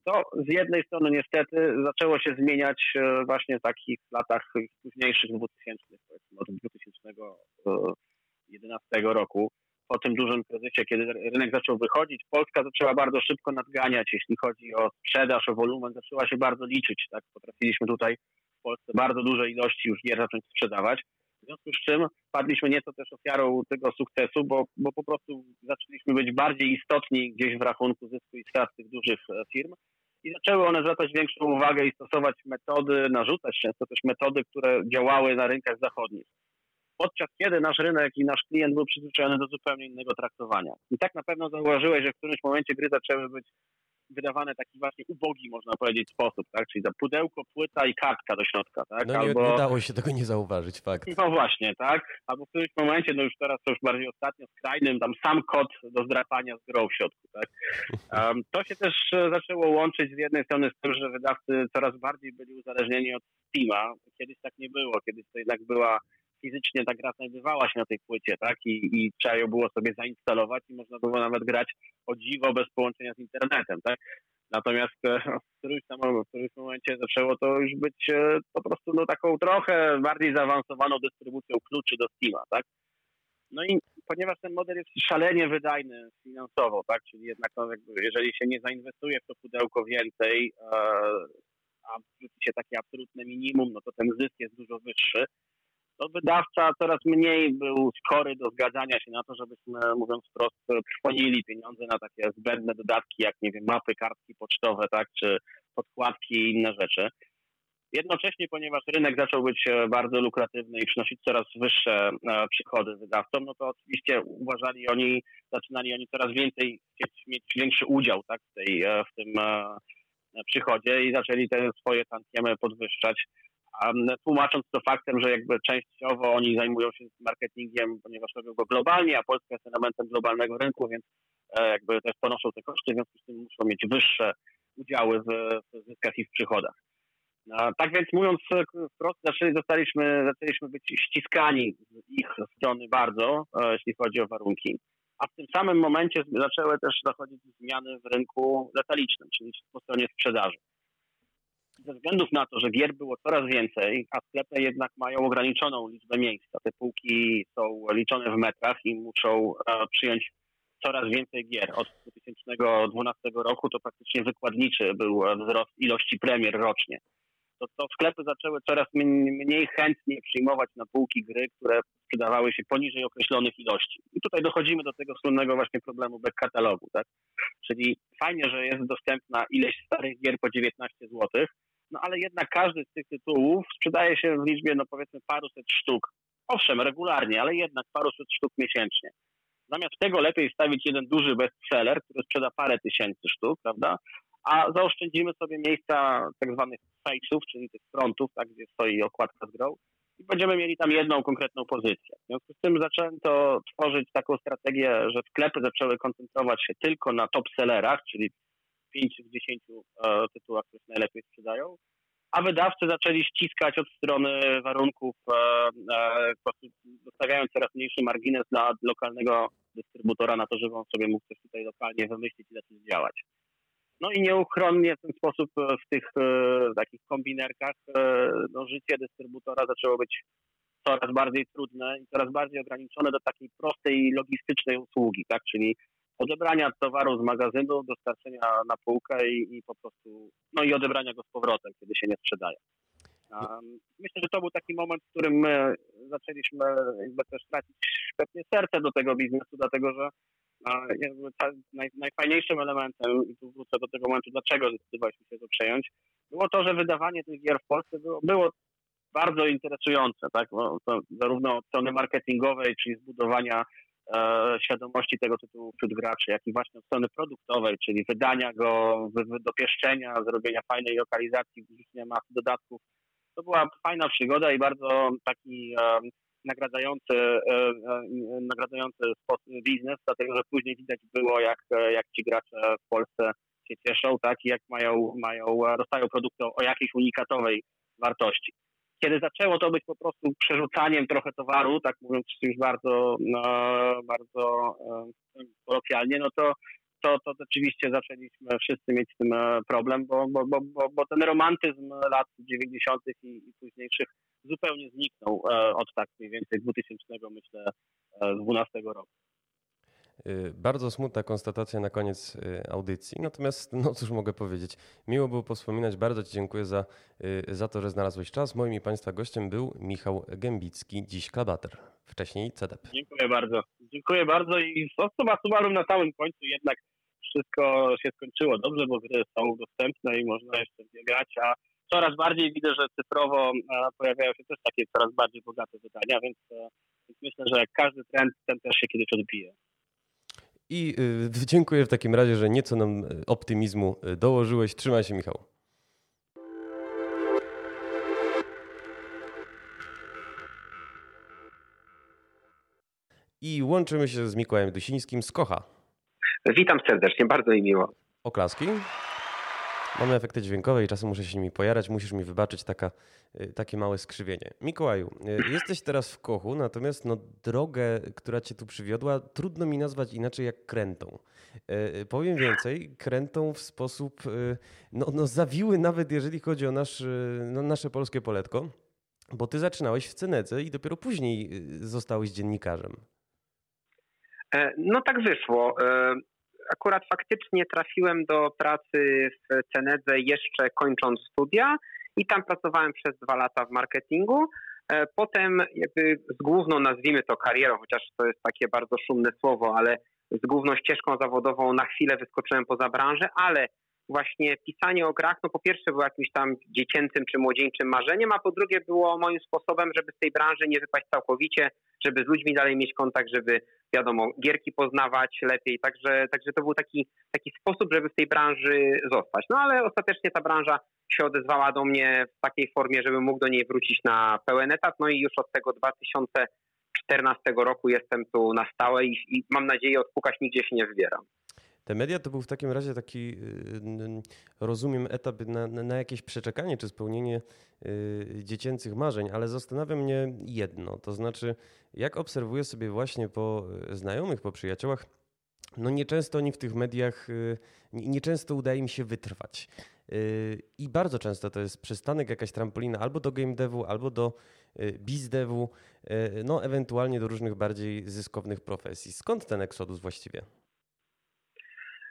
To z jednej strony niestety zaczęło się zmieniać e, właśnie w takich latach późniejszych 2000, powiedzmy od 2011 roku po tym dużym kryzysie, kiedy rynek zaczął wychodzić, Polska zaczęła bardzo szybko nadganiać, jeśli chodzi o sprzedaż, o wolumen, zaczęła się bardzo liczyć. Tak? Potrafiliśmy tutaj Polsce bardzo duże ilości już gier zacząć sprzedawać. W związku z czym padliśmy nieco też ofiarą tego sukcesu, bo, bo po prostu zaczęliśmy być bardziej istotni gdzieś w rachunku zysku i strat tych dużych e, firm i zaczęły one zwracać większą uwagę i stosować metody, narzucać często też metody, które działały na rynkach zachodnich podczas kiedy nasz rynek i nasz klient był przyzwyczajony do zupełnie innego traktowania. I tak na pewno zauważyłeś, że w którymś momencie gry zaczęły być wydawane w taki właśnie ubogi, można powiedzieć, sposób, tak? Czyli za pudełko, płyta i kartka do środka, tak? No Albo... nie dało się tego nie zauważyć, fakt. No właśnie, tak? Albo w którymś momencie, no już teraz to już bardziej ostatnio skrajnym, tam sam kod do zdrapania z grą w środku, tak? Um, to się też e, zaczęło łączyć z jednej strony z tym, że wydawcy coraz bardziej byli uzależnieni od Steama. Kiedyś tak nie było, kiedyś to jednak była fizycznie ta gra znajdowała się na tej płycie, tak? I, I trzeba ją było sobie zainstalować i można było nawet grać o dziwo bez połączenia z internetem, tak? Natomiast e, w którymś, tam, w którymś momencie zaczęło to już być e, po prostu no, taką trochę bardziej zaawansowaną dystrybucją kluczy do Steama, tak? No i ponieważ ten model jest szalenie wydajny finansowo, tak? Czyli jednak no, jeżeli się nie zainwestuje w to pudełko więcej, e, a wrzuci się takie absolutne minimum, no to ten zysk jest dużo wyższy to wydawca coraz mniej był skory do zgadzania się na to, żebyśmy, mówiąc wprost, trwonili pieniądze na takie zbędne dodatki, jak, nie wiem, mapy, kartki pocztowe, tak, czy podkładki i inne rzeczy. Jednocześnie, ponieważ rynek zaczął być e, bardzo lukratywny i przynosić coraz wyższe e, przychody wydawcom, no to oczywiście uważali oni, zaczynali oni coraz więcej mieć większy udział tak, w, tej, e, w tym przychodzie i zaczęli te swoje tantiemy podwyższać tłumacząc to faktem, że jakby częściowo oni zajmują się marketingiem, ponieważ robią go globalnie, a Polska jest elementem globalnego rynku, więc e, jakby też ponoszą te koszty, w związku z tym muszą mieć wyższe udziały w, w zyskach i w przychodach. Tak więc mówiąc wprost, zaczęli, zostaliśmy, zaczęliśmy być ściskani z ich strony bardzo, e, jeśli chodzi o warunki. A w tym samym momencie zaczęły też dochodzić zmiany w rynku detalicznym, czyli po stronie sprzedaży ze względów na to, że gier było coraz więcej, a sklepy jednak mają ograniczoną liczbę miejsca. Te półki są liczone w metrach i muszą e, przyjąć coraz więcej gier. Od 2012 roku to praktycznie wykładniczy był wzrost ilości premier rocznie. To, to sklepy zaczęły coraz mniej chętnie przyjmować na półki gry, które sprzedawały się poniżej określonych ilości. I tutaj dochodzimy do tego słynnego właśnie problemu back katalogu, tak? Czyli fajnie, że jest dostępna ileś starych gier po 19 zł, no ale jednak każdy z tych tytułów sprzedaje się w liczbie, no powiedzmy, paruset sztuk. Owszem, regularnie, ale jednak paruset sztuk miesięcznie. Zamiast tego lepiej stawić jeden duży bestseller, który sprzeda parę tysięcy sztuk, prawda? A zaoszczędzimy sobie miejsca tak zwanych face'ów, czyli tych frontów, tak, gdzie stoi okładka z grą i będziemy mieli tam jedną konkretną pozycję. W związku z tym zaczęto tworzyć taką strategię, że sklepy zaczęły koncentrować się tylko na top sellerach, czyli 5 czy 10 e, tytułach, które się najlepiej sprzedają, a wydawcy zaczęli ściskać od strony warunków, e, e, dostawiając coraz mniejszy margines dla lokalnego dystrybutora na to, żeby on sobie mógł coś tutaj lokalnie wymyślić i zacząć działać. No i nieuchronnie w ten sposób w tych takich kombinerkach no, życie dystrybutora zaczęło być coraz bardziej trudne i coraz bardziej ograniczone do takiej prostej logistycznej usługi, tak? Czyli odebrania towaru z magazynu, dostarczenia na półkę i, i, po prostu, no i odebrania go z powrotem, kiedy się nie sprzedaje. Myślę, że to był taki moment, w którym my zaczęliśmy jakby też tracić pewnie serce do tego biznesu, dlatego że jakby naj, najfajniejszym elementem, i tu wrócę do tego momentu, dlaczego zdecydowaliśmy się to przejąć, było to, że wydawanie tych gier w Polsce było, było bardzo interesujące, tak? Zarówno od strony marketingowej, czyli zbudowania świadomości tego tytułu wśród graczy, jak i właśnie od strony produktowej, czyli wydania go, dopieszczenia, zrobienia fajnej lokalizacji, wrzucenia masy dodatków. To była fajna przygoda i bardzo taki e, nagradzający, e, e nagradzający biznes, dlatego że później widać było, jak, jak ci gracze w Polsce się cieszą, tak, i jak mają, mają, dostają produkty o jakiejś unikatowej wartości kiedy zaczęło to być po prostu przerzucaniem trochę towaru, tak mówiąc już bardzo, no, bardzo e, kolokwialnie, no to, to, to rzeczywiście zaczęliśmy wszyscy mieć z tym e, problem, bo, bo, bo, bo ten romantyzm lat 90. i, i późniejszych zupełnie zniknął e, od tak mniej więcej 2000, myślę, 12 roku. Y, bardzo smutna konstatacja na koniec y, audycji. Natomiast, no cóż mogę powiedzieć, miło było wspominać. Bardzo Ci dziękuję za, y, za to, że znalazłeś czas. Moim i Państwa gościem był Michał Gębicki, dziś Klabater, wcześniej CEDEP. Dziękuję bardzo. Dziękuję bardzo i summa summarum na całym końcu jednak wszystko się skończyło dobrze, bo gry są dostępne i można jeszcze grać, a coraz bardziej widzę, że cyfrowo pojawiają się też takie coraz bardziej bogate wydania, więc, więc myślę, że każdy trend, ten też się kiedyś odbije. I dziękuję w takim razie, że nieco nam optymizmu dołożyłeś. Trzymaj się, Michał. I łączymy się z Mikołajem Dusińskim z Kocha. Witam serdecznie, bardzo mi miło. Oklaski. Mamy efekty dźwiękowe i czasem muszę się nimi pojarać. Musisz mi wybaczyć taka, y, takie małe skrzywienie. Mikołaju, y, jesteś teraz w Kochu, natomiast no, drogę, która cię tu przywiodła, trudno mi nazwać inaczej jak krętą. Y, powiem więcej, krętą w sposób no, no zawiły nawet jeżeli chodzi o nasz, no, nasze polskie poletko, bo ty zaczynałeś w Cenedze i dopiero później zostałeś dziennikarzem. E, no tak wyszło. Akurat faktycznie trafiłem do pracy w Cenedze jeszcze kończąc studia i tam pracowałem przez dwa lata w marketingu. E, potem jakby z główną, nazwijmy to karierą, chociaż to jest takie bardzo szumne słowo, ale z główną ścieżką zawodową na chwilę wyskoczyłem poza branżę, ale właśnie pisanie o grach, no po pierwsze było jakimś tam dziecięcym czy młodzieńczym marzeniem, a po drugie było moim sposobem, żeby z tej branży nie wypaść całkowicie, żeby z ludźmi dalej mieć kontakt, żeby wiadomo, gierki poznawać lepiej. Także, także to był taki, taki sposób, żeby w tej branży zostać. No ale ostatecznie ta branża się odezwała do mnie w takiej formie, żebym mógł do niej wrócić na pełen etat. No i już od tego 2014 roku jestem tu na stałe i, i mam nadzieję odpukać nigdzie się nie wybieram. Te media to był w takim razie taki, y, rozumiem, etap na, na jakieś przeczekanie czy spełnienie y, dziecięcych marzeń, ale zastanawia mnie jedno, to znaczy, jak obserwuję sobie właśnie po znajomych, po przyjaciołach, no nieczęsto oni w tych mediach, y, nieczęsto udaje mi się wytrwać. I bardzo często to jest przystanek, jakaś trampolina albo do game devu, albo do bizdevu, no ewentualnie do różnych bardziej zyskownych profesji. Skąd ten eksodus właściwie?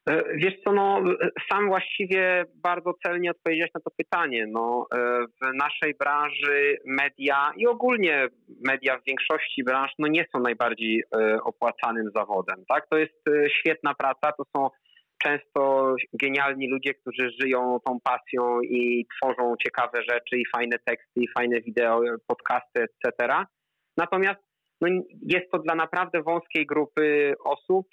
E, wiesz co, no, sam właściwie bardzo celnie odpowiedziałeś na to pytanie. No, e, w naszej branży media i ogólnie media w większości branż no, nie są najbardziej e, opłacanym zawodem. Tak? To jest świetna praca, to są często genialni ludzie, którzy żyją tą pasją i tworzą ciekawe rzeczy i fajne teksty, i fajne wideo, podcasty, etc. Natomiast no, jest to dla naprawdę wąskiej grupy osób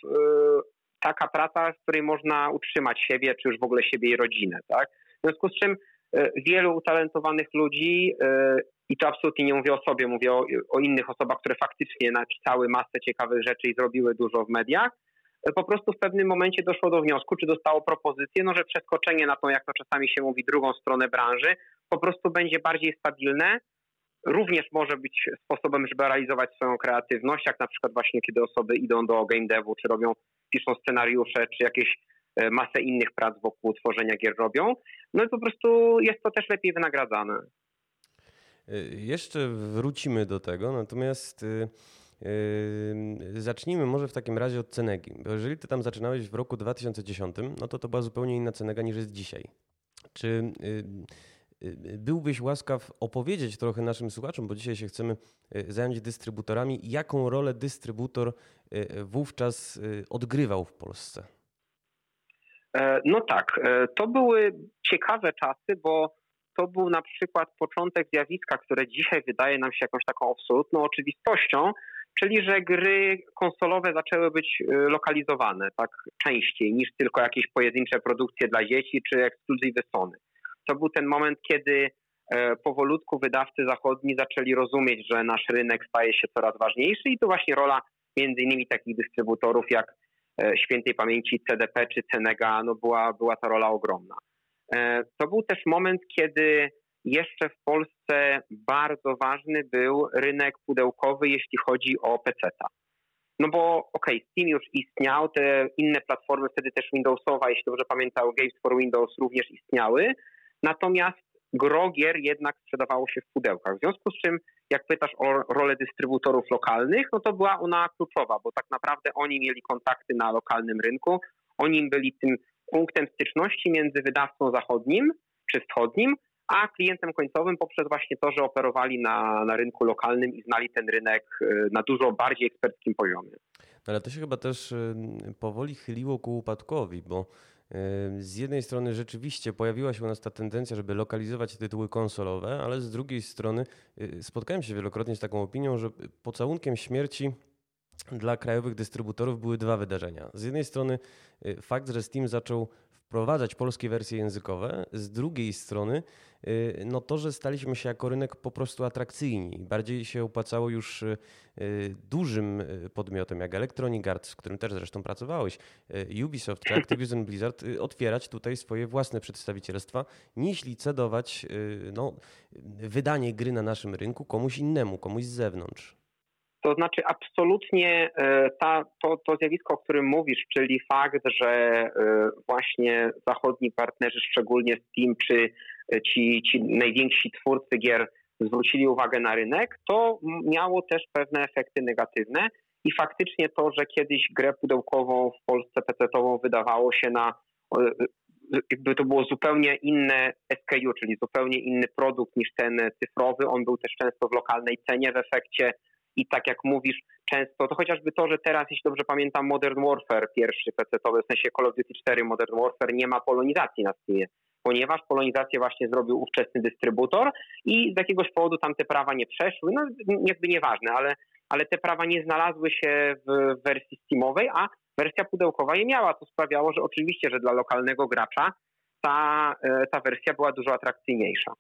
taka praca, z której można utrzymać siebie, czy już w ogóle siebie i rodzinę. Tak? W związku z czym e, wielu utalentowanych ludzi, e, i to absolutnie nie mówię o sobie, mówię o, o innych osobach, które faktycznie napisały masę ciekawych rzeczy i zrobiły dużo w mediach, e, po prostu w pewnym momencie doszło do wniosku, czy dostało propozycję, no, że przeskoczenie na tą, jak to czasami się mówi, drugą stronę branży po prostu będzie bardziej stabilne, również może być sposobem, żeby realizować swoją kreatywność, jak na przykład właśnie kiedy osoby idą do game devu, czy robią, piszą scenariusze, czy jakieś e, masę innych prac wokół tworzenia gier robią. No i po prostu jest to też lepiej wynagradzane. E, jeszcze wrócimy do tego, natomiast Yy, zacznijmy może w takim razie od Cenegi. Bo jeżeli ty tam zaczynałeś w roku 2010, no to to była zupełnie inna Cenega niż jest dzisiaj. Czy Y, byłbyś łaskaw opowiedzieć trochę naszym słuchaczom, bo dzisiaj się chcemy y, zająć dystrybutorami, jaką rolę dystrybutor y, wówczas odgrywał w Polsce? E, no tak, e, to były ciekawe czasy, bo to był na przykład początek zjawiska, które dzisiaj wydaje nam się jakąś taką absolutną oczywistością, czyli że gry konsolowe zaczęły być lokalizowane tak częściej niż tylko jakieś pojedyncze produkcje dla dzieci czy ekskluzywy Sony to był ten moment, kiedy e, powolutku wydawcy zachodni zaczęli rozumieć, że nasz rynek staje się coraz ważniejszy i to właśnie rola między innymi takich dystrybutorów jak e, świętej pamięci CDP czy Cenega, no była, była ta rola ogromna. E, to był też moment, kiedy jeszcze w Polsce bardzo ważny był rynek pudełkowy, jeśli chodzi o PC-ta. No bo okej, okay, Steam już istniał, te inne platformy, wtedy też Windowsowa, jeśli dobrze pamiętam, Games for Windows również istniały, Natomiast grogier jednak sprzedawało się w pudełkach. W związku z czym, jak pytasz o rolę dystrybutorów lokalnych, no to była ona kluczowa, bo tak naprawdę oni mieli kontakty na lokalnym rynku, oni byli tym punktem styczności między wydawcą zachodnim czy wschodnim, a klientem końcowym poprzez właśnie to, że operowali na, na rynku lokalnym i znali ten rynek y, na dużo bardziej eksperckim poziomie. Ale to się chyba też y, powoli chyliło ku upadkowi, bo z jednej strony rzeczywiście pojawiła się u nas ta tendencja, żeby lokalizować tytuły konsolowe, ale z drugiej strony y, spotkałem się wielokrotnie z taką opinią, że pocałunkiem śmierci dla krajowych dystrybutorów były dwa wydarzenia. Z jednej strony y, fakt, że Steam zaczął wprowadzać polskie wersje językowe, z drugiej strony y, no to, że staliśmy się jako rynek po prostu atrakcyjni. Bardziej się opłacało już y, dużym podmiotom jak Electronic Arts, z którym też zresztą pracowałeś, Ubisoft czy Activision Blizzard, otwierać tutaj swoje własne przedstawicielstwa, niż licedować no, wydanie gry na naszym rynku komuś innemu, komuś z zewnątrz. To znaczy absolutnie e, ta, to, to zjawisko, o którym mówisz, czyli fakt, że e, właśnie zachodni partnerzy, szczególnie Steam czy e, ci, ci najwięksi twórcy gier zwrócili uwagę na rynek, to miało też pewne efekty negatywne i faktycznie to, że kiedyś grę pudełkową w Polsce PC-ową wydawało się na jakby to było zupełnie inne SKU, czyli zupełnie inny produkt niż ten cyfrowy. On był też często w lokalnej cenie w efekcie i tak jak mówisz, często to chociażby to, że teraz, jeśli dobrze pamiętam, Modern Warfare, pierwszy PC-owy, w sensie Call of Duty 4 Modern Warfare, nie ma polonizacji na Steamie, ponieważ polonizację właśnie zrobił ówczesny dystrybutor i z jakiegoś powodu tam te prawa nie przeszły, no jakby nieważne, ale, ale te prawa nie znalazły się w wersji Steamowej, a wersja pudełkowa je miała. To sprawiało, że oczywiście, że dla lokalnego gracza ta, e, ta wersja była dużo atrakcyjniejsza.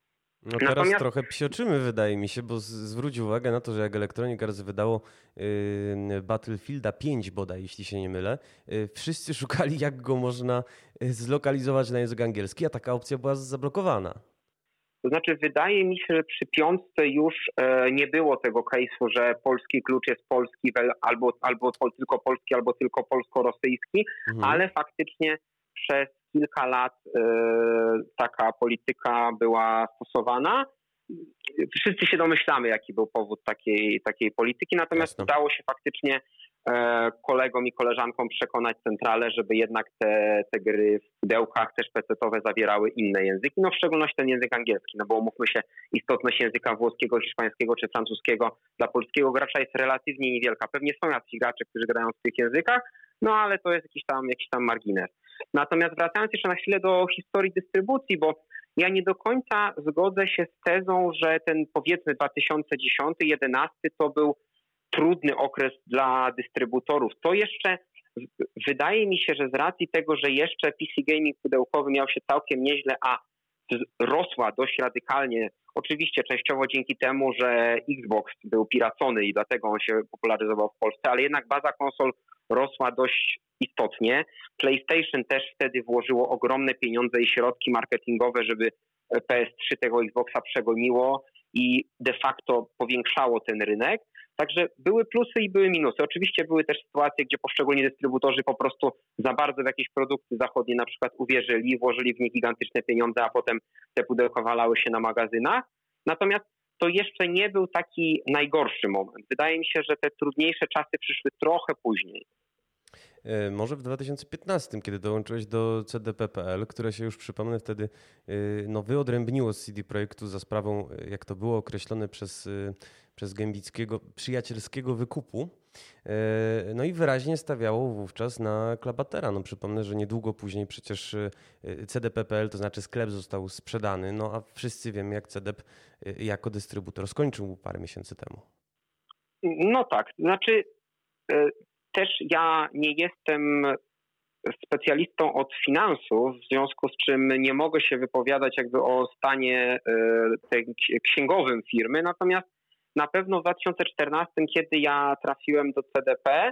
No teraz Natomiast... trochę psioczymy, wydaje mi się, bo zwróć uwagę na to, że jak Electronic Arts wydało yy, Battlefielda 5 bodaj, jeśli się nie mylę, yy, wszyscy szukali jak go można y, zlokalizować na język angielski, a taka opcja była zablokowana. To znaczy, wydaje mi się, że przy piątce już e, nie było tego case'u, że polski klucz jest polski albo, albo tylko polski, albo tylko polsko-rosyjski, mhm. ale faktycznie przez kilka lat e, taka polityka była stosowana. Wszyscy się domyślamy, jaki był powód takiej, takiej polityki, natomiast Jasne. udało się faktycznie e, kolegom i koleżankom przekonać centralę, żeby jednak te, te gry w pudełkach też pecetowe zawierały inne języki, no w szczególności ten język angielski, no bo umówmy się, istotność języka włoskiego, hiszpańskiego czy francuskiego dla polskiego gracza jest relatywnie niewielka. Pewnie są jacyś gracze, którzy grają w tych językach, no ale to jest jakiś tam, jakiś tam margines. Natomiast wracając jeszcze na chwilę do historii dystrybucji, bo ja nie do końca zgodzę się z tezą, że ten powiedzmy 2010-2011 to był trudny okres dla dystrybutorów. To jeszcze wydaje mi się, że z racji tego, że jeszcze PC gaming pudełkowy miał się całkiem nieźle, a rosła dość radykalnie, oczywiście częściowo dzięki temu, że Xbox był piracony i dlatego on się popularyzował w Polsce, ale jednak baza konsol rosła dość istotnie. PlayStation też wtedy włożyło ogromne pieniądze i środki marketingowe, żeby PS3 tego Xboxa przegoniło i de facto powiększało ten rynek. Także były plusy i były minusy. Oczywiście były też sytuacje, gdzie poszczególni dystrybutorzy po prostu za bardzo w jakieś produkty zachodnie na przykład uwierzyli, włożyli w nie gigantyczne pieniądze, a potem te pudełka walały się na magazynach. Natomiast to jeszcze nie był taki najgorszy moment. Wydaje mi się, że te trudniejsze czasy przyszły trochę później. E, może w 2015, kiedy dołączyłeś do CDP.pl, które się już przypomnę wtedy e, no, wyodrębniło z CD Projektu za sprawą, e, jak to było określone przez, przez Gębickiego, przyjacielskiego wykupu. No i wyraźnie stawiało wówczas na Klabatera. No przypomnę, że niedługo później przecież CDP.pl, to znaczy sklep został sprzedany, no a wszyscy wiemy jak CDP jako dystrybutor skończył parę miesięcy temu. No tak, znaczy też ja nie jestem specjalistą od finansów, w związku z czym nie mogę się wypowiadać jakby o stanie e, księgowym firmy, natomiast na pewno w 2014, kiedy ja trafiłem do CDP,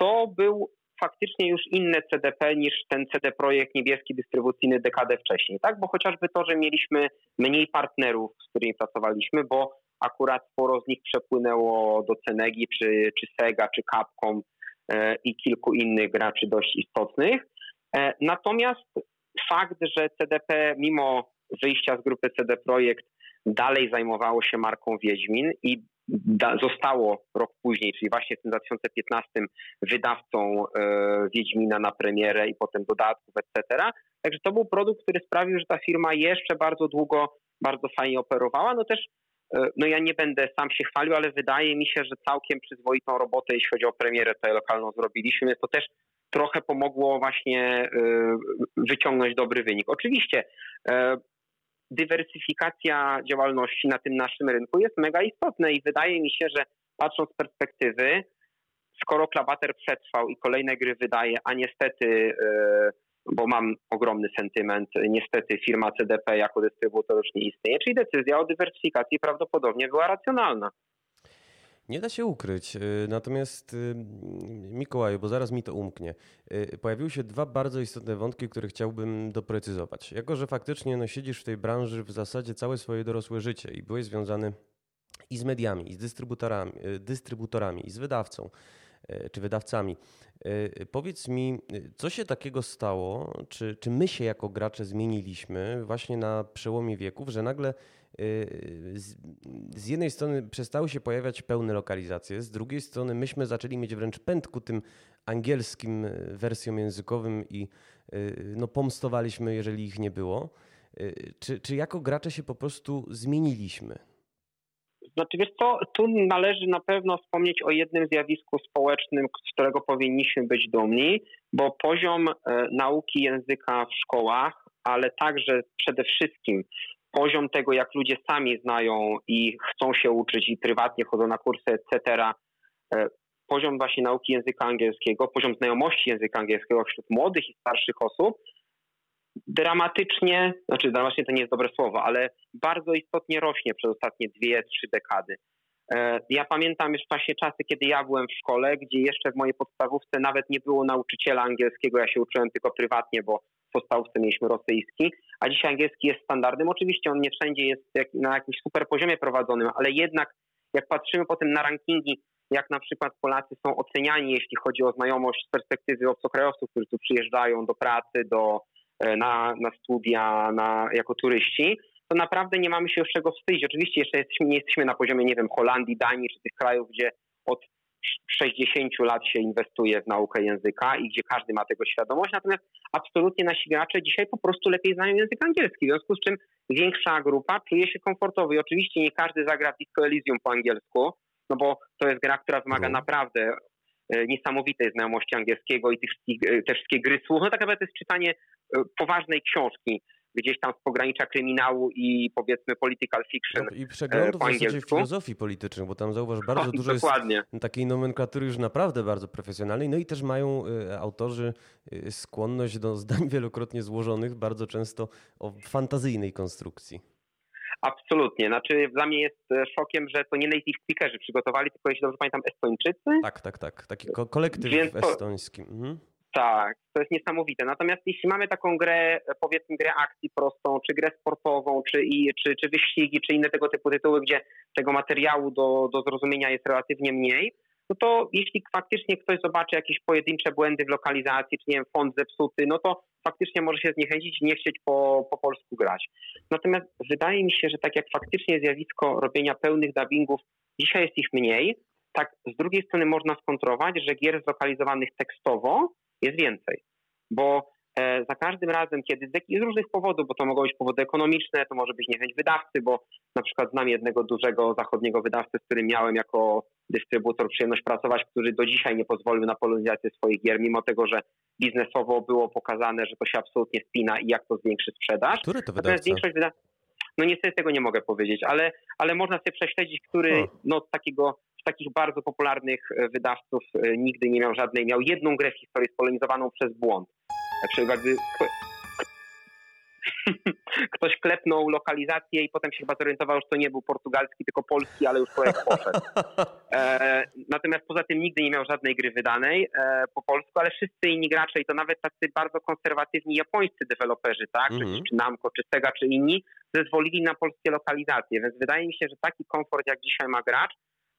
to był faktycznie już inne CDP niż ten CD Projekt niebieski dystrybucyjny dekadę wcześniej, tak? Bo chociażby to, że mieliśmy mniej partnerów, z którymi pracowaliśmy, bo akurat sporo z nich przepłynęło do Cenegi, czy, czy Sega, czy Capcom, i kilku innych graczy dość istotnych. E, natomiast fakt, że CDP mimo wyjścia z grupy CD Projekt dalej zajmowało się marką Wiedźmin i zostało rok później, czyli właśnie w tym 2015 wydawcą e, Wiedźmina na premierę i potem dodatków, etc. Także to był produkt, który sprawił, że ta firma jeszcze bardzo długo bardzo fajnie operowała. No też E, no ja nie będę sam się chwalił, ale wydaje mi się, że całkiem przyzwoitą robotę, jeśli chodzi o premierę tutaj lokalną zrobiliśmy. To też trochę pomogło właśnie e, wyciągnąć dobry wynik. Oczywiście e, dywersyfikacja działalności na tym naszym rynku jest mega istotna i wydaje mi się, że patrząc z perspektywy, skoro Klabater przetrwał i kolejne gry wydaje, a niestety, bo mam ogromny sentyment, niestety firma CDP jako dystrybutor już nie istnieje, czyli decyzja o dywersyfikacji prawdopodobnie była racjonalna. Nie da się ukryć. Y, natomiast y, Mikołaju, bo zaraz mi to umknie, y, pojawiły się dwa bardzo istotne wątki, które chciałbym doprecyzować. Jako, że faktycznie no, siedzisz w tej branży w zasadzie całe swoje dorosłe życie i byłeś związany i z mediami, i z dystrybutorami, dystrybutorami i z wydawcą czy wydawcami. Powiedz mi, co się takiego stało, czy, czy my się jako gracze zmieniliśmy właśnie na przełomie wieków, że nagle Y, z, z jednej strony przestały się pojawiać pełne lokalizacje, z drugiej strony myśmy zaczęli mieć wręcz pęd ku tym angielskim wersjom językowym i no, pomstowaliśmy, jeżeli ich nie było. Czy, czy jako gracze się po prostu zmieniliśmy? Znaczy wiesz co, tu należy na pewno wspomnieć o jednym zjawisku społecznym, z którego powinniśmy być dumni, bo poziom e, nauki języka w szkołach, ale także przede wszystkim poziom tego, jak ludzie sami znają i chcą się uczyć i prywatnie chodzą na kursy, etc., e, poziom właśnie nauki języka angielskiego, poziom znajomości języka angielskiego wśród młodych i starszych osób dramatycznie, znaczy dramatycznie to nie jest dobre słowo, ale bardzo istotnie rośnie przez ostatnie dwie, trzy dekady. E, ja pamiętam już właśnie czasy, kiedy ja byłem w szkole, gdzie jeszcze w mojej podstawówce nawet nie było nauczyciela angielskiego, ja się uczyłem tylko prywatnie, bo w podstawówce mieliśmy rosyjski, a dzisiaj angielski jest standardem. Oczywiście on nie wszędzie jest na jakimś super poziomie prowadzonym, ale jednak jak patrzymy potem na rankingi, jak na przykład Polacy są oceniani, jeśli chodzi o znajomość z perspektywy obcokrajowców, którzy tu przyjeżdżają do pracy, do, na, na studia, na, jako turyści, to naprawdę nie mamy się już czego wstydzić. Oczywiście jeszcze jesteśmy, nie jesteśmy na poziomie, nie wiem, Holandii, Danii czy tych krajów, gdzie od 60 lat się inwestuje w naukę języka i gdzie każdy ma tego świadomość, natomiast absolutnie nasi gracze dzisiaj po prostu lepiej znają język angielski, w związku z czym większa grupa czuje się komfortowo i oczywiście nie każdy zagra w Disco Elysium po angielsku, no bo to jest gra, która wymaga no. naprawdę e, niesamowitej znajomości angielskiego i tych, e, te wszystkie gry słów. No tak naprawdę to jest czytanie e, poważnej książki gdzieś tam z pogranicza kryminału i powiedzmy political fiction. No, I przeglądu w zasadzie filozofii politycznej, bo tam zauważ bardzo dużo Dokładnie. jest takiej nomenklatury już naprawdę bardzo profesjonalnej. No i też mają autorzy skłonność do zdań wielokrotnie złożonych, bardzo często o fantazyjnej konstrukcji. Absolutnie. Znaczy dla mnie jest e, szokiem, że to nie native speakerzy przygotowali, tylko jeśli dobrze pamiętam Estończycy. Tak, tak, tak. Taki kolektyw Więc estoński. Mhm. Tak, to jest niesamowite. Natomiast jeśli mamy taką grę, powiedzmy grę akcji prostą, czy grę sportową, czy, i, czy, czy wyścigi, czy inne tego typu tytuły, gdzie tego materiału do, do zrozumienia jest relatywnie mniej, no to jeśli faktycznie ktoś zobaczy jakieś pojedyncze błędy w lokalizacji, czy nie wiem, font zepsuty, no to faktycznie może się zniechęcić i nie chcieć po, po polsku grać. Natomiast wydaje mi się, że tak jak faktycznie zjawisko robienia pełnych dubbingów, dzisiaj jest ich mniej, tak z drugiej strony można skontrować, że gier zlokalizowanych tekstowo jest więcej. Bo za każdym razem, kiedy z różnych powodów, bo to mogą być powody ekonomiczne, to może być niechęć wydawcy, bo na przykład znam jednego dużego zachodniego wydawcę, z którym miałem jako dystrybutor przyjemność pracować, który do dzisiaj nie pozwolił na polonizację swoich gier, mimo tego, że biznesowo było pokazane, że to się absolutnie spina i jak to zwiększy sprzedaż. Który to wydawca? Większość wyda... No niestety tego nie mogę powiedzieć, ale, ale można sobie prześledzić, który no, z takiego takich bardzo popularnych e, wydawców e, nigdy nie miał żadnej, miał jedną grę w historii spolonizowaną przez błąd. Znaczy jakby ktoś klepnął lokalizację i potem się chyba zorientował, że to nie był portugalski, tylko polski, ale już projekt poszedł. E, natomiast poza tym nigdy nie miał żadnej gry wydanej e, po polsku, ale wszyscy inni gracze i to nawet tacy bardzo konserwatywni japońscy deweloperzy, tak, mm -hmm. czy Namco, czy Sega, czy inni, zezwolili na polskie lokalizacje, więc wydaje mi się, że taki komfort jak dzisiaj ma gracz,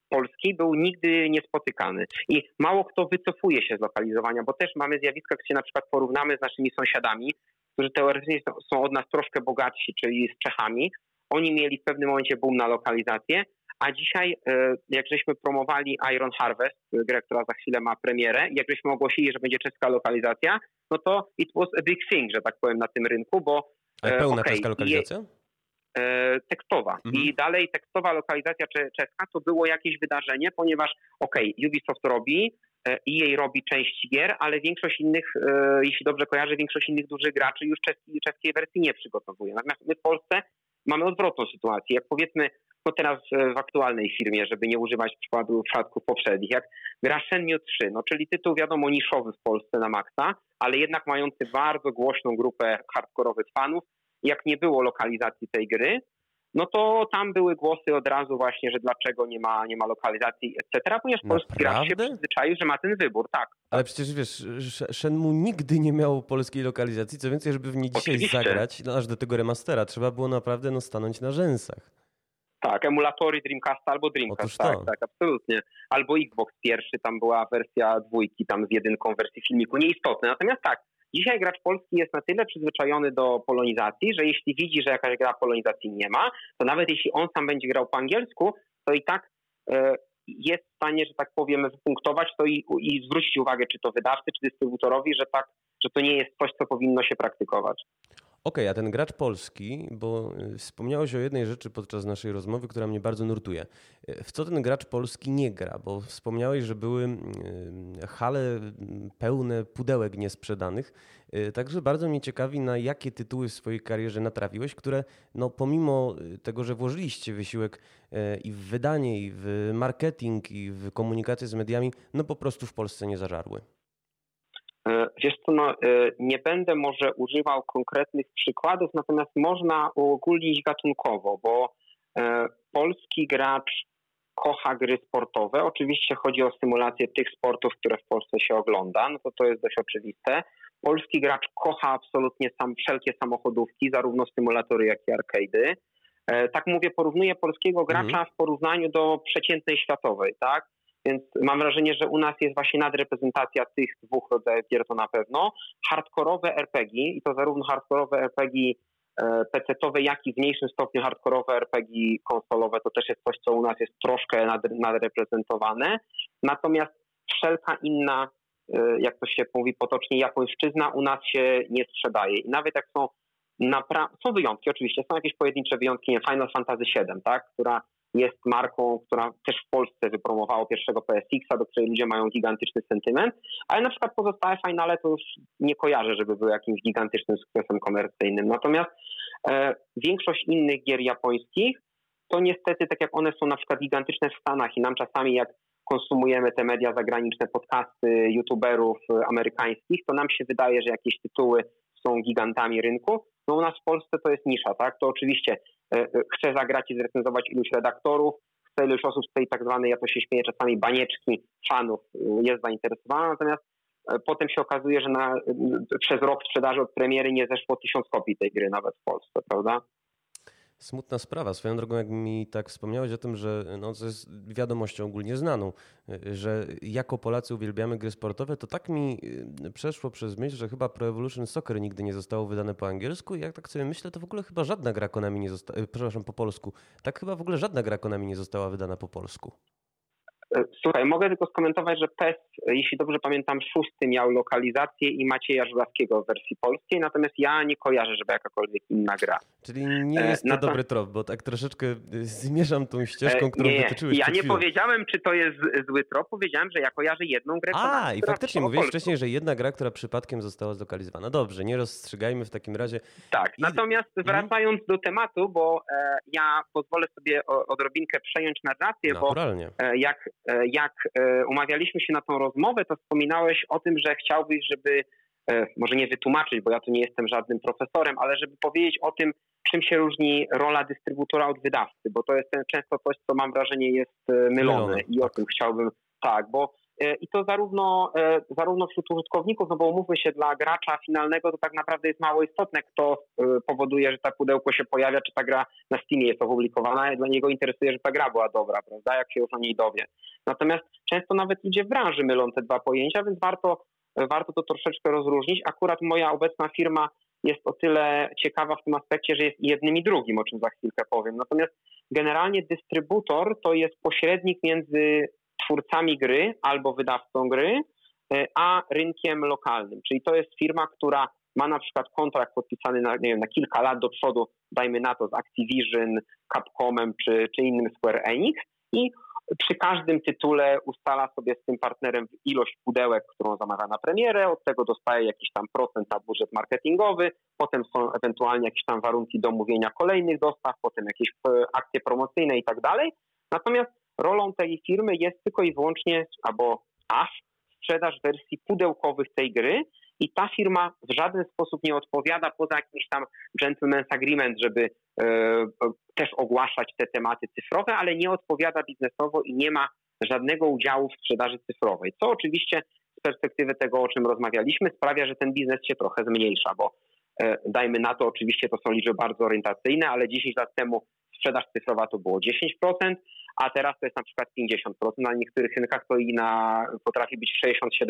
Polski był nigdy niespotykany. I mało kto wycofuje się z lokalizowania, bo też mamy zjawiska, gdzie się na przykład porównamy z naszymi sąsiadami, którzy teoretycznie są od nas troszkę bogatsi, czyli z Czechami. Oni mieli w pewnym momencie boom na lokalizację, a dzisiaj, e, jak żeśmy promowali Iron Harvest, grę, która za chwilę ma premierę, jak żeśmy ogłosili, że będzie czeska lokalizacja, no to it was a big thing, że tak powiem, na tym rynku, bo... A pełna okay, czeska lokalizacja? E, tekstowa. Mhm. I dalej tekstowa lokalizacja czeska to było jakieś wydarzenie, ponieważ okej, okay, Ubisoft robi, e, i jej robi część gier, ale większość innych, e, jeśli dobrze kojarzę, większość innych dużych graczy już czeskiej, czeskiej wersji nie przygotowuje. Natomiast my w Polsce mamy odwrotną sytuację. Jak powiedzmy, no teraz w aktualnej firmie, żeby nie używać przykładu przypadków poprzednich, jak gra Shenmue 3, no czyli tytuł wiadomo niszowy w Polsce na maksa, ale jednak mający bardzo głośną grupę hardkorowych fanów, jak nie było lokalizacji tej gry, no to tam były głosy od razu właśnie, że dlaczego nie ma, nie ma lokalizacji, etc., ponieważ polski gracz się przyzwyczaił, że ma ten wybór, tak. Ale przecież wiesz, Shenmue nigdy nie miał polskiej lokalizacji, co więcej, żeby w niej dzisiaj Oczywiście. zagrać, no aż do tego remastera, trzeba było naprawdę no, stanąć na rzęsach. Tak, emulatory Dreamcasta albo Dreamcast, tak, tak, absolutnie. Albo Xbox pierwszy, tam była wersja dwójki, tam z jedynką wersji filmiku, nieistotne. Natomiast tak, Dzisiaj gracz polski jest na tyle przyzwyczajony do polonizacji, że jeśli widzi, że jakaś gra polonizacji nie ma, to nawet jeśli on sam będzie grał po angielsku, to i tak e, jest w stanie, że tak powiem, wypunktować to i, i zwrócić uwagę, czy to wydawcy, czy dystrybutorowi, że tak, że to nie jest coś, co powinno się praktykować. Okej, okay, a ten gracz polski, bo y, wspomniałeś o jednej rzeczy podczas naszej rozmowy, która mnie bardzo nurtuje. Y, w co ten gracz polski nie gra? Bo wspomniałeś, że były y, hale pełne pudełek niesprzedanych. Także bardzo mnie ciekawi, na jakie tytuły w swojej karierze natrafiłeś, które no, pomimo tego, że włożyliście wysiłek i w wydanie, i w marketing, i w komunikację z mediami, no po prostu w Polsce nie zażarły. E, wiesz co, no, e, nie będę może używał konkretnych przykładów, natomiast można uogólnić gatunkowo, bo e, polski gracz kocha gry sportowe. Oczywiście chodzi o symulację tych sportów, które w Polsce się ogląda, no to to jest dość oczywiste. Polski gracz kocha absolutnie sam, wszelkie samochodówki, zarówno symulatory, jak i arcade'y. Tak mówię, porównuję polskiego gracza mhm. w porównaniu do przeciętnej światowej, tak? Więc mam wrażenie, że u nas jest właśnie nadreprezentacja tych dwóch rodzajów gier to na pewno. Hardkorowe RPG i to zarówno hardkorowe RPG e, PC-owe, jak i w mniejszym stopniu hardkorowe RPG konsolowe to też jest coś, co u nas jest troszkę nadreprezentowane. Natomiast wszelka inna, e, jak to się mówi potocznie, japońszczyzna u nas się nie sprzedaje. I nawet jak są są wyjątki oczywiście, są jakieś pojedyncze wyjątki, nie Final Fantasy VII, tak, która jest marką, która też w Polsce wypromowała pierwszego PSX-a, do której ludzie mają gigantyczny sentyment, ale na przykład pozostałe finale to już nie kojarzę, żeby były jakimś gigantycznym sukcesem komercyjnym. Natomiast e, większość innych gier japońskich to niestety, tak jak one są na przykład gigantyczne w Stanach i nam czasami jak konsumujemy te media zagraniczne, podcasty youtuberów amerykańskich, to nam się wydaje, że jakieś tytuły są gigantami rynku. No u nas w Polsce to jest nisza, tak? To oczywiście chce zagrać i zrecenzować iluś redaktorów, chce iluś osób z tej tak zwanej, ja to się śmieję czasami, banieczki fanów e, jest zainteresowana, natomiast potem się okazuje, że na, przez rok sprzedaży od premiery nie zeszło tysiąc kopii tej gry nawet w Polsce, prawda? Smutna sprawa. Swoją drogą, jak mi tak wspomniałeś o tym, że no, to jest wiadomością ogólnie znaną, że jako Polacy uwielbiamy gry sportowe, to tak mi y, przeszło przez myśl, że chyba Pro Evolution Soccer nigdy nie zostało wydane po angielsku i jak tak sobie myślę, to w ogóle chyba żadna gra Konami nie została, y, przepraszam, po polsku. Tak chyba w ogóle żadna gra Konami nie została wydana po polsku. E, słuchaj, mogę tylko skomentować, że PES, jeśli dobrze pamiętam, szósty miał lokalizację i Macieja Żurawskiego w wersji polskiej, natomiast ja nie kojarzę, żeby jakakolwiek inna gra. Czyli nie e, jest to dobry trop, bo tak troszeczkę zmierzam tą ścieżką, e, którą nie, wytyczyłeś Ja nie powiedziałem, czy to jest zły trop, powiedziałem, że ja kojarzę jedną grę. A, i faktycznie mówiłeś wcześniej, że jedna gra, która przypadkiem została zlokalizowana. Dobrze, nie rozstrzygajmy w takim razie. Tak, I... natomiast mhm. wracając do tematu, bo e, ja pozwolę sobie odrobinkę przejąć narrację, Naturalnie. bo e, jak E, jak e, umawialiśmy się na tą rozmowę, to wspominałeś o tym, że chciałbyś, żeby e, może nie wytłumaczyć, bo ja tu nie jestem żadnym profesorem, ale żeby powiedzieć o tym, czym się różni rola dystrybutora od wydawcy, bo to jest często coś, co mam wrażenie jest mylone i o tym chciałbym, tak, bo E, I to zarówno, e, zarówno wśród użytkowników, no bo umówmy się, dla gracza finalnego to tak naprawdę jest mało istotne, kto e, powoduje, że ta pudełko się pojawia, czy ta gra na Steamie jest opublikowana. Dla niego interesuje, że ta gra była dobra, prawda, jak się już o niej dowie. Natomiast często nawet ludzie w branży mylą te dwa pojęcia, więc warto, warto to troszeczkę rozróżnić. Akurat moja obecna firma jest o tyle ciekawa w tym aspekcie, że jest jednym i drugim, o czym za chwilkę powiem. Natomiast generalnie dystrybutor to jest pośrednik między twórcami gry albo wydawcą gry, e, a rynkiem lokalnym. Czyli to jest firma, która ma na przykład kontrakt podpisany na, nie wiem, na kilka lat do przodu, dajmy na to z Activision, Capcomem czy, czy innym Square Enix i przy każdym tytule ustala sobie z tym partnerem ilość pudełek, którą zamawia na premierę, od tego dostaje jakiś tam procent na budżet marketingowy, potem są ewentualnie jakieś tam warunki domówienia kolejnych dostaw, potem jakieś e, akcje promocyjne i tak dalej. Natomiast rolą tej firmy jest tylko i wyłącznie, albo aż sprzedaż wersji pudełkowych tej gry i ta firma w żaden sposób nie odpowiada poza jakimś tam gentleman's agreement, żeby e, też ogłaszać te tematy cyfrowe, ale nie odpowiada biznesowo i nie ma żadnego udziału w sprzedaży cyfrowej, co oczywiście z perspektywy tego, o czym rozmawialiśmy, sprawia, że ten biznes się trochę zmniejsza, bo e, dajmy na to, oczywiście to są liczby bardzo orientacyjne, ale 10 lat temu sprzedaż cyfrowa to było 10%, a teraz to jest na przykład 50%, na niektórych rynkach to i na, potrafi być 60-70%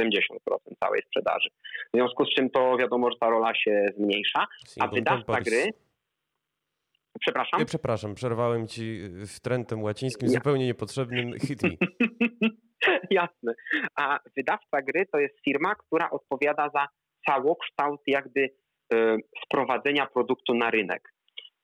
całej sprzedaży. W związku z czym to wiadomo, że ta rola się zmniejsza, a wydawca gry Przepraszam? Nie, przepraszam, przerwałem ci trendem łacińskim, ja. zupełnie niepotrzebnym. Hit me. Jasne. A wydawca gry to jest firma, która odpowiada za całokształt jakby y, sprowadzenia produktu na rynek.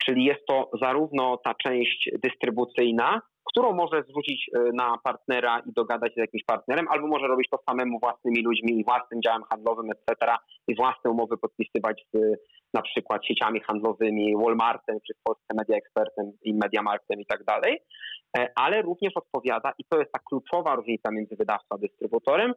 Czyli jest to zarówno ta część dystrybucyjna, którą może zwrócić e, na partnera i dogadać się z jakimś partnerem, albo może robić to samemu własnymi ludźmi i własnym działem handlowym, etc. i własne umowy podpisywać z na przykład sieciami handlowymi, Walmartem, czy w Polsce Media Expertem i Mediamarktem i tak dalej, e, ale również odpowiada, i to jest ta kluczowa różnica między wydawcą a dystrybutorem,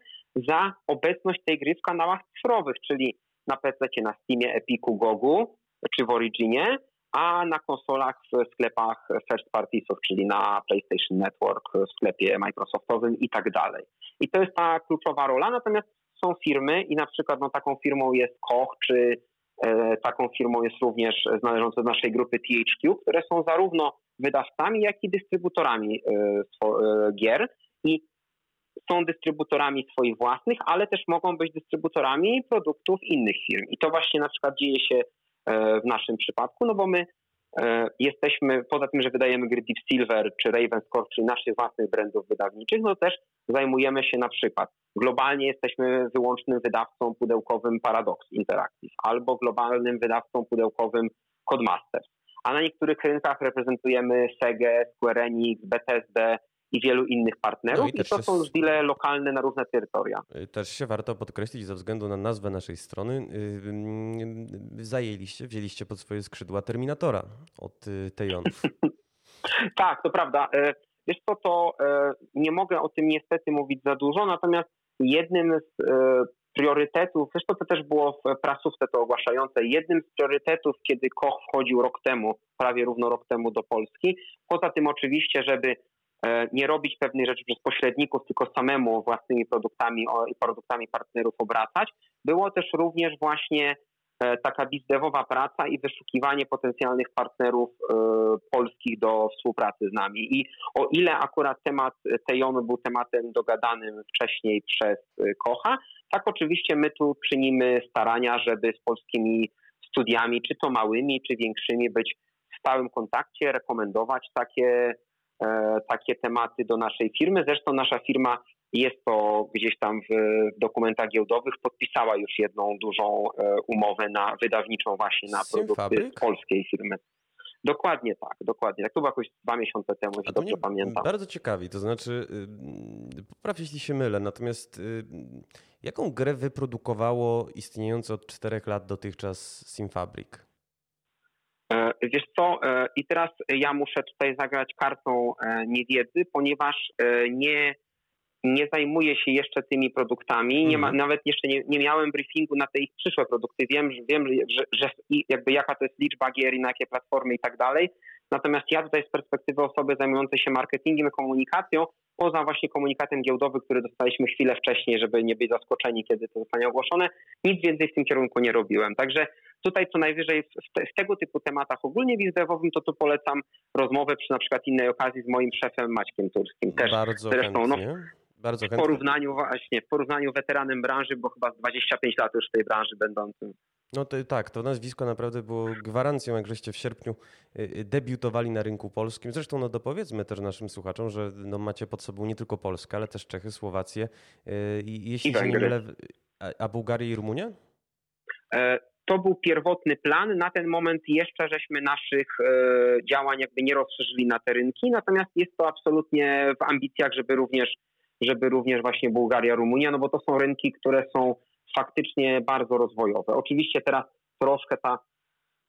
za obecność tej gry w kanałach cyfrowych, czyli na PC, na Steamie, Epiku, Gogu, czy w Originie, a na konsolach w sklepach first partiesów, czyli na PlayStation Network, w sklepie Microsoftowym i tak dalej. I to jest ta kluczowa rola, natomiast są firmy i na przykład no, taką firmą jest Koch, czy e, taką firmą jest również należąca do naszej grupy THQ, które są zarówno wydawcami, jak i dystrybutorami e, e, gier i są dystrybutorami swoich własnych, ale też mogą być dystrybutorami produktów innych firm. I to właśnie na przykład dzieje się w naszym przypadku, no bo my e, jesteśmy, poza tym, że wydajemy gry Deep Silver czy Ravenscore, czyli naszych własnych brandów wydawniczych, no też zajmujemy się na przykład, globalnie jesteśmy wyłącznym wydawcą pudełkowym Paradox Interactive albo globalnym wydawcą pudełkowym Codemasters, a na niektórych rynkach reprezentujemy Sega, Square Enix, Bethesda, i wielu innych partnerów. No i, i to są już deale lokalne na różne terytoria. Y, też się warto podkreślić ze względu na nazwę naszej strony. Y, zajęliście, wzięliście pod swoje skrzydła Terminatora od y, Tejonów. tak, to prawda. E, wiesz co, to e, nie mogę o tym niestety mówić za dużo, natomiast jednym z e, priorytetów, zresztą to też było w prasówce to ogłaszające, jednym z priorytetów, kiedy Koch wchodził rok temu, prawie równo rok temu do Polski, poza tym oczywiście, żeby nie robić pewnych rzeczy przez pośredników, tylko samemu własnymi produktami i produktami partnerów obracać. Było też również właśnie e, taka bizdewowa praca i wyszukiwanie potencjalnych partnerów e, polskich do współpracy z nami. I o ile akurat temat Tejonu był tematem dogadanym wcześniej przez Kocha, tak oczywiście my tu czynimy starania, żeby z polskimi studiami, czy to małymi, czy większymi, być w stałym kontakcie, rekomendować takie E, takie tematy do naszej firmy. Zresztą nasza firma jest to gdzieś tam w dokumentach giełdowych, podpisała już jedną dużą e, umowę na wydawniczą właśnie na produkty polskiej firmy. Dokładnie tak, dokładnie. Tak to było jakoś dwa miesiące temu, jeśli dobrze pamiętam. Bardzo ciekawi, to znaczy, y, popraw jeśli się mylę, natomiast y, jaką grę wyprodukowało istniejące od czterech lat dotychczas Simfabrik? E, wiesz co, e, i teraz ja muszę tutaj zagrać kartą e, niewiedzy, ponieważ nie, nie zajmuję się jeszcze tymi produktami, nie ma, mhm. nawet jeszcze nie, nie miałem briefingu na te ich przyszłe produkty. Wiem, że, wiem że, że jakby jaka to jest liczba gier i na jakie platformy i tak dalej. Natomiast ja tutaj z perspektywy osoby zajmującej się marketingiem, komunikacją, poza właśnie komunikatem giełdowym, który dostaliśmy chwilę wcześniej, żeby nie być zaskoczeni, kiedy to zostanie ogłoszone, nic więcej w tym kierunku nie robiłem. Także tutaj co najwyżej w, te, w tego typu tematach ogólnie wizdewowym, to tu polecam rozmowę przy na przykład innej okazji z moim szefem Maćkiem Turskim. Też Bardzo zresztą, no, Bardzo w porównaniu właśnie, w porównaniu weteranem branży, bo chyba 25 lat już w tej branży będącym. No to, tak, to nazwisko naprawdę było gwarancją, jak żeście w sierpniu y, y, debiutowali na rynku polskim. Zresztą no dopowiedzmy też naszym słuchaczom, że no macie pod sobą nie tylko Polskę, ale też Czechy, Słowację y, i jeśli I się nie mylę, a Bułgarię i Rumunię? E, to był pierwotny plan. Na ten moment jeszcze żeśmy naszych działań jakby nie rozszerzyli na te rynki, natomiast jest to absolutnie w ambicjach, żeby również, żeby również właśnie Bułgaria, Rumunia, no bo to są rynki, które są faktycznie bardzo rozwojowe. Oczywiście teraz troszkę ta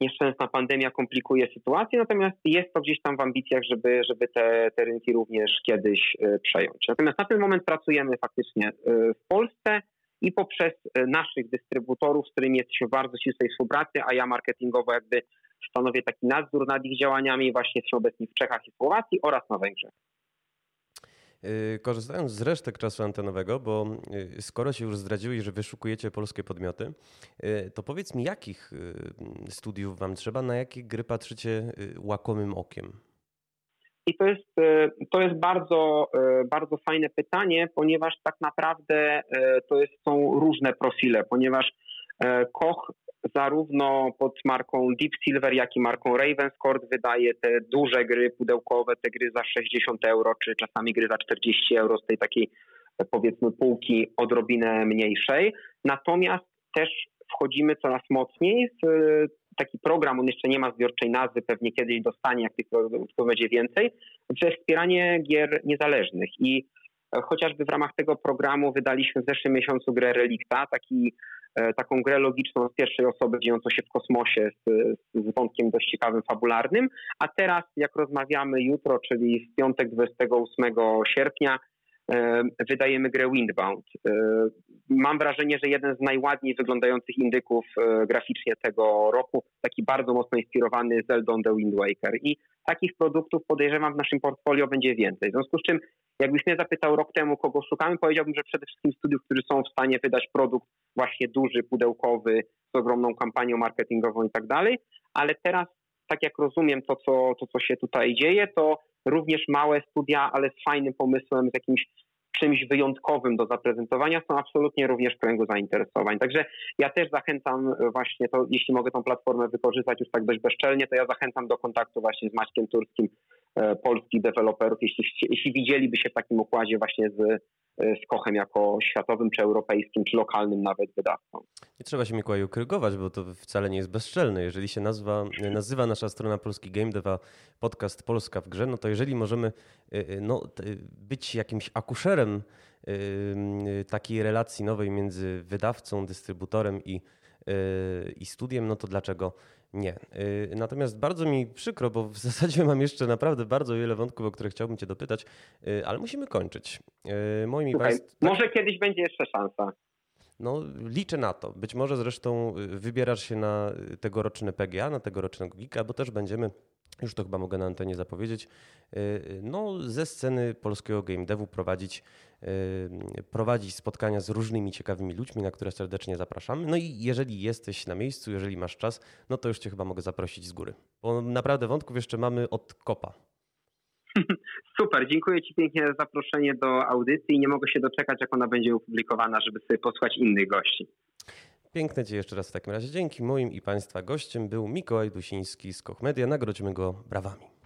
nieszczęsna pandemia komplikuje sytuację, natomiast jest to gdzieś tam w ambicjach, żeby, żeby te, te rynki również kiedyś e, przejąć. Natomiast na ten moment pracujemy faktycznie e, w Polsce i poprzez e, naszych dystrybutorów, z którymi jesteśmy w bardzo ścisłej współpracy, a ja marketingowo jakby stanowię taki nadzór nad ich działaniami. Właśnie jesteśmy obecni w Czechach i Słowacji oraz na Węgrzech. Y, korzystając z resztek czasu antenowego, bo y, skoro się już zdradziłeś, że wyszukujecie polskie podmioty, y, to powiedz mi, jakich studiów wam trzeba, na jakie gry patrzycie łakomym okiem? I to jest, to jest bardzo, bardzo fajne pytanie, ponieważ tak naprawdę to jest, są różne profile, ponieważ Koch zarówno pod marką Deep Silver, jak i marką Ravenscourt wydaje te duże gry pudełkowe, te gry za 60 euro, czy czasami gry za 40 euro z tej takiej powiedzmy półki odrobinę mniejszej. Natomiast też wchodzimy coraz mocniej w taki program, on jeszcze nie ma zbiorczej nazwy, pewnie kiedyś dostanie, jak tych będzie więcej, we wspieranie gier niezależnych. I chociażby w ramach tego programu wydaliśmy w zeszłym miesiącu grę Relikta, taki E, taką grę logiczną z pierwszej osoby dziejącą się w kosmosie z, z wątkiem dość ciekawym, fabularnym. A teraz, jak rozmawiamy jutro, czyli w piątek 28 sierpnia, e, wydajemy grę Windbound. E, mam wrażenie, że jeden z najładniej wyglądających indyków graficznie tego roku, taki bardzo mocno inspirowany Zelda The Wind Waker. I takich produktów podejrzewam w naszym portfolio będzie więcej. W związku z czym, jakbyś mnie zapytał rok temu, kogo szukamy, powiedziałbym, że przede wszystkim studiów, którzy są w stanie wydać produkt właśnie duży, pudełkowy, z ogromną kampanią marketingową i tak dalej, ale teraz, tak jak rozumiem to co, to, co się tutaj dzieje, to również małe studia, ale z fajnym pomysłem, z jakimś czymś wyjątkowym do zaprezentowania, są absolutnie również w kręgu zainteresowań. Także ja też zachęcam właśnie to, jeśli mogę tą platformę wykorzystać już tak dość bezczelnie, to ja zachęcam do kontaktu właśnie z Maćkiem Turskim, polskich deweloperów, jeśli, jeśli widzieliby się w takim układzie właśnie z E, z Kochem jako światowym, czy europejskim, czy lokalnym nawet wydawcą. Nie trzeba się Mikołaju krygować, bo to wcale nie jest bezczelne. Jeżeli się nazwa, nazywa nasza strona Polski Game Deva podcast Polska w grze, no to jeżeli możemy e, e, no, być jakimś akuszerem takiej relacji nowej między wydawcą, dystrybutorem i, i studiem, no to dlaczego nie. Y, natomiast bardzo mi przykro, bo w zasadzie mam jeszcze naprawdę bardzo wiele wątków, o które chciałbym Cię dopytać, y, ale musimy kończyć. Y, moimi Słuchaj, państw... Może kiedyś będzie jeszcze szansa. No, liczę na to. Być może zresztą wybierasz się na tegoroczny PGA, na tegorocznego Geeka, bo też będziemy już to chyba mogę na antenie zapowiedzieć, no, ze sceny polskiego game devu prowadzić, prowadzić spotkania z różnymi ciekawymi ludźmi, na które serdecznie zapraszamy. No i jeżeli jesteś na miejscu, jeżeli masz czas, no to już cię chyba mogę zaprosić z góry, bo naprawdę wątków jeszcze mamy od kopa. Super, dziękuję Ci pięknie za zaproszenie do audycji i nie mogę się doczekać, jak ona będzie opublikowana, żeby sobie posłuchać innych gości. Piękne Ci jeszcze raz w takim razie dzięki. Moim i Państwa gościem był Mikołaj Dusiński z Koch Media. Nagrodźmy go brawami.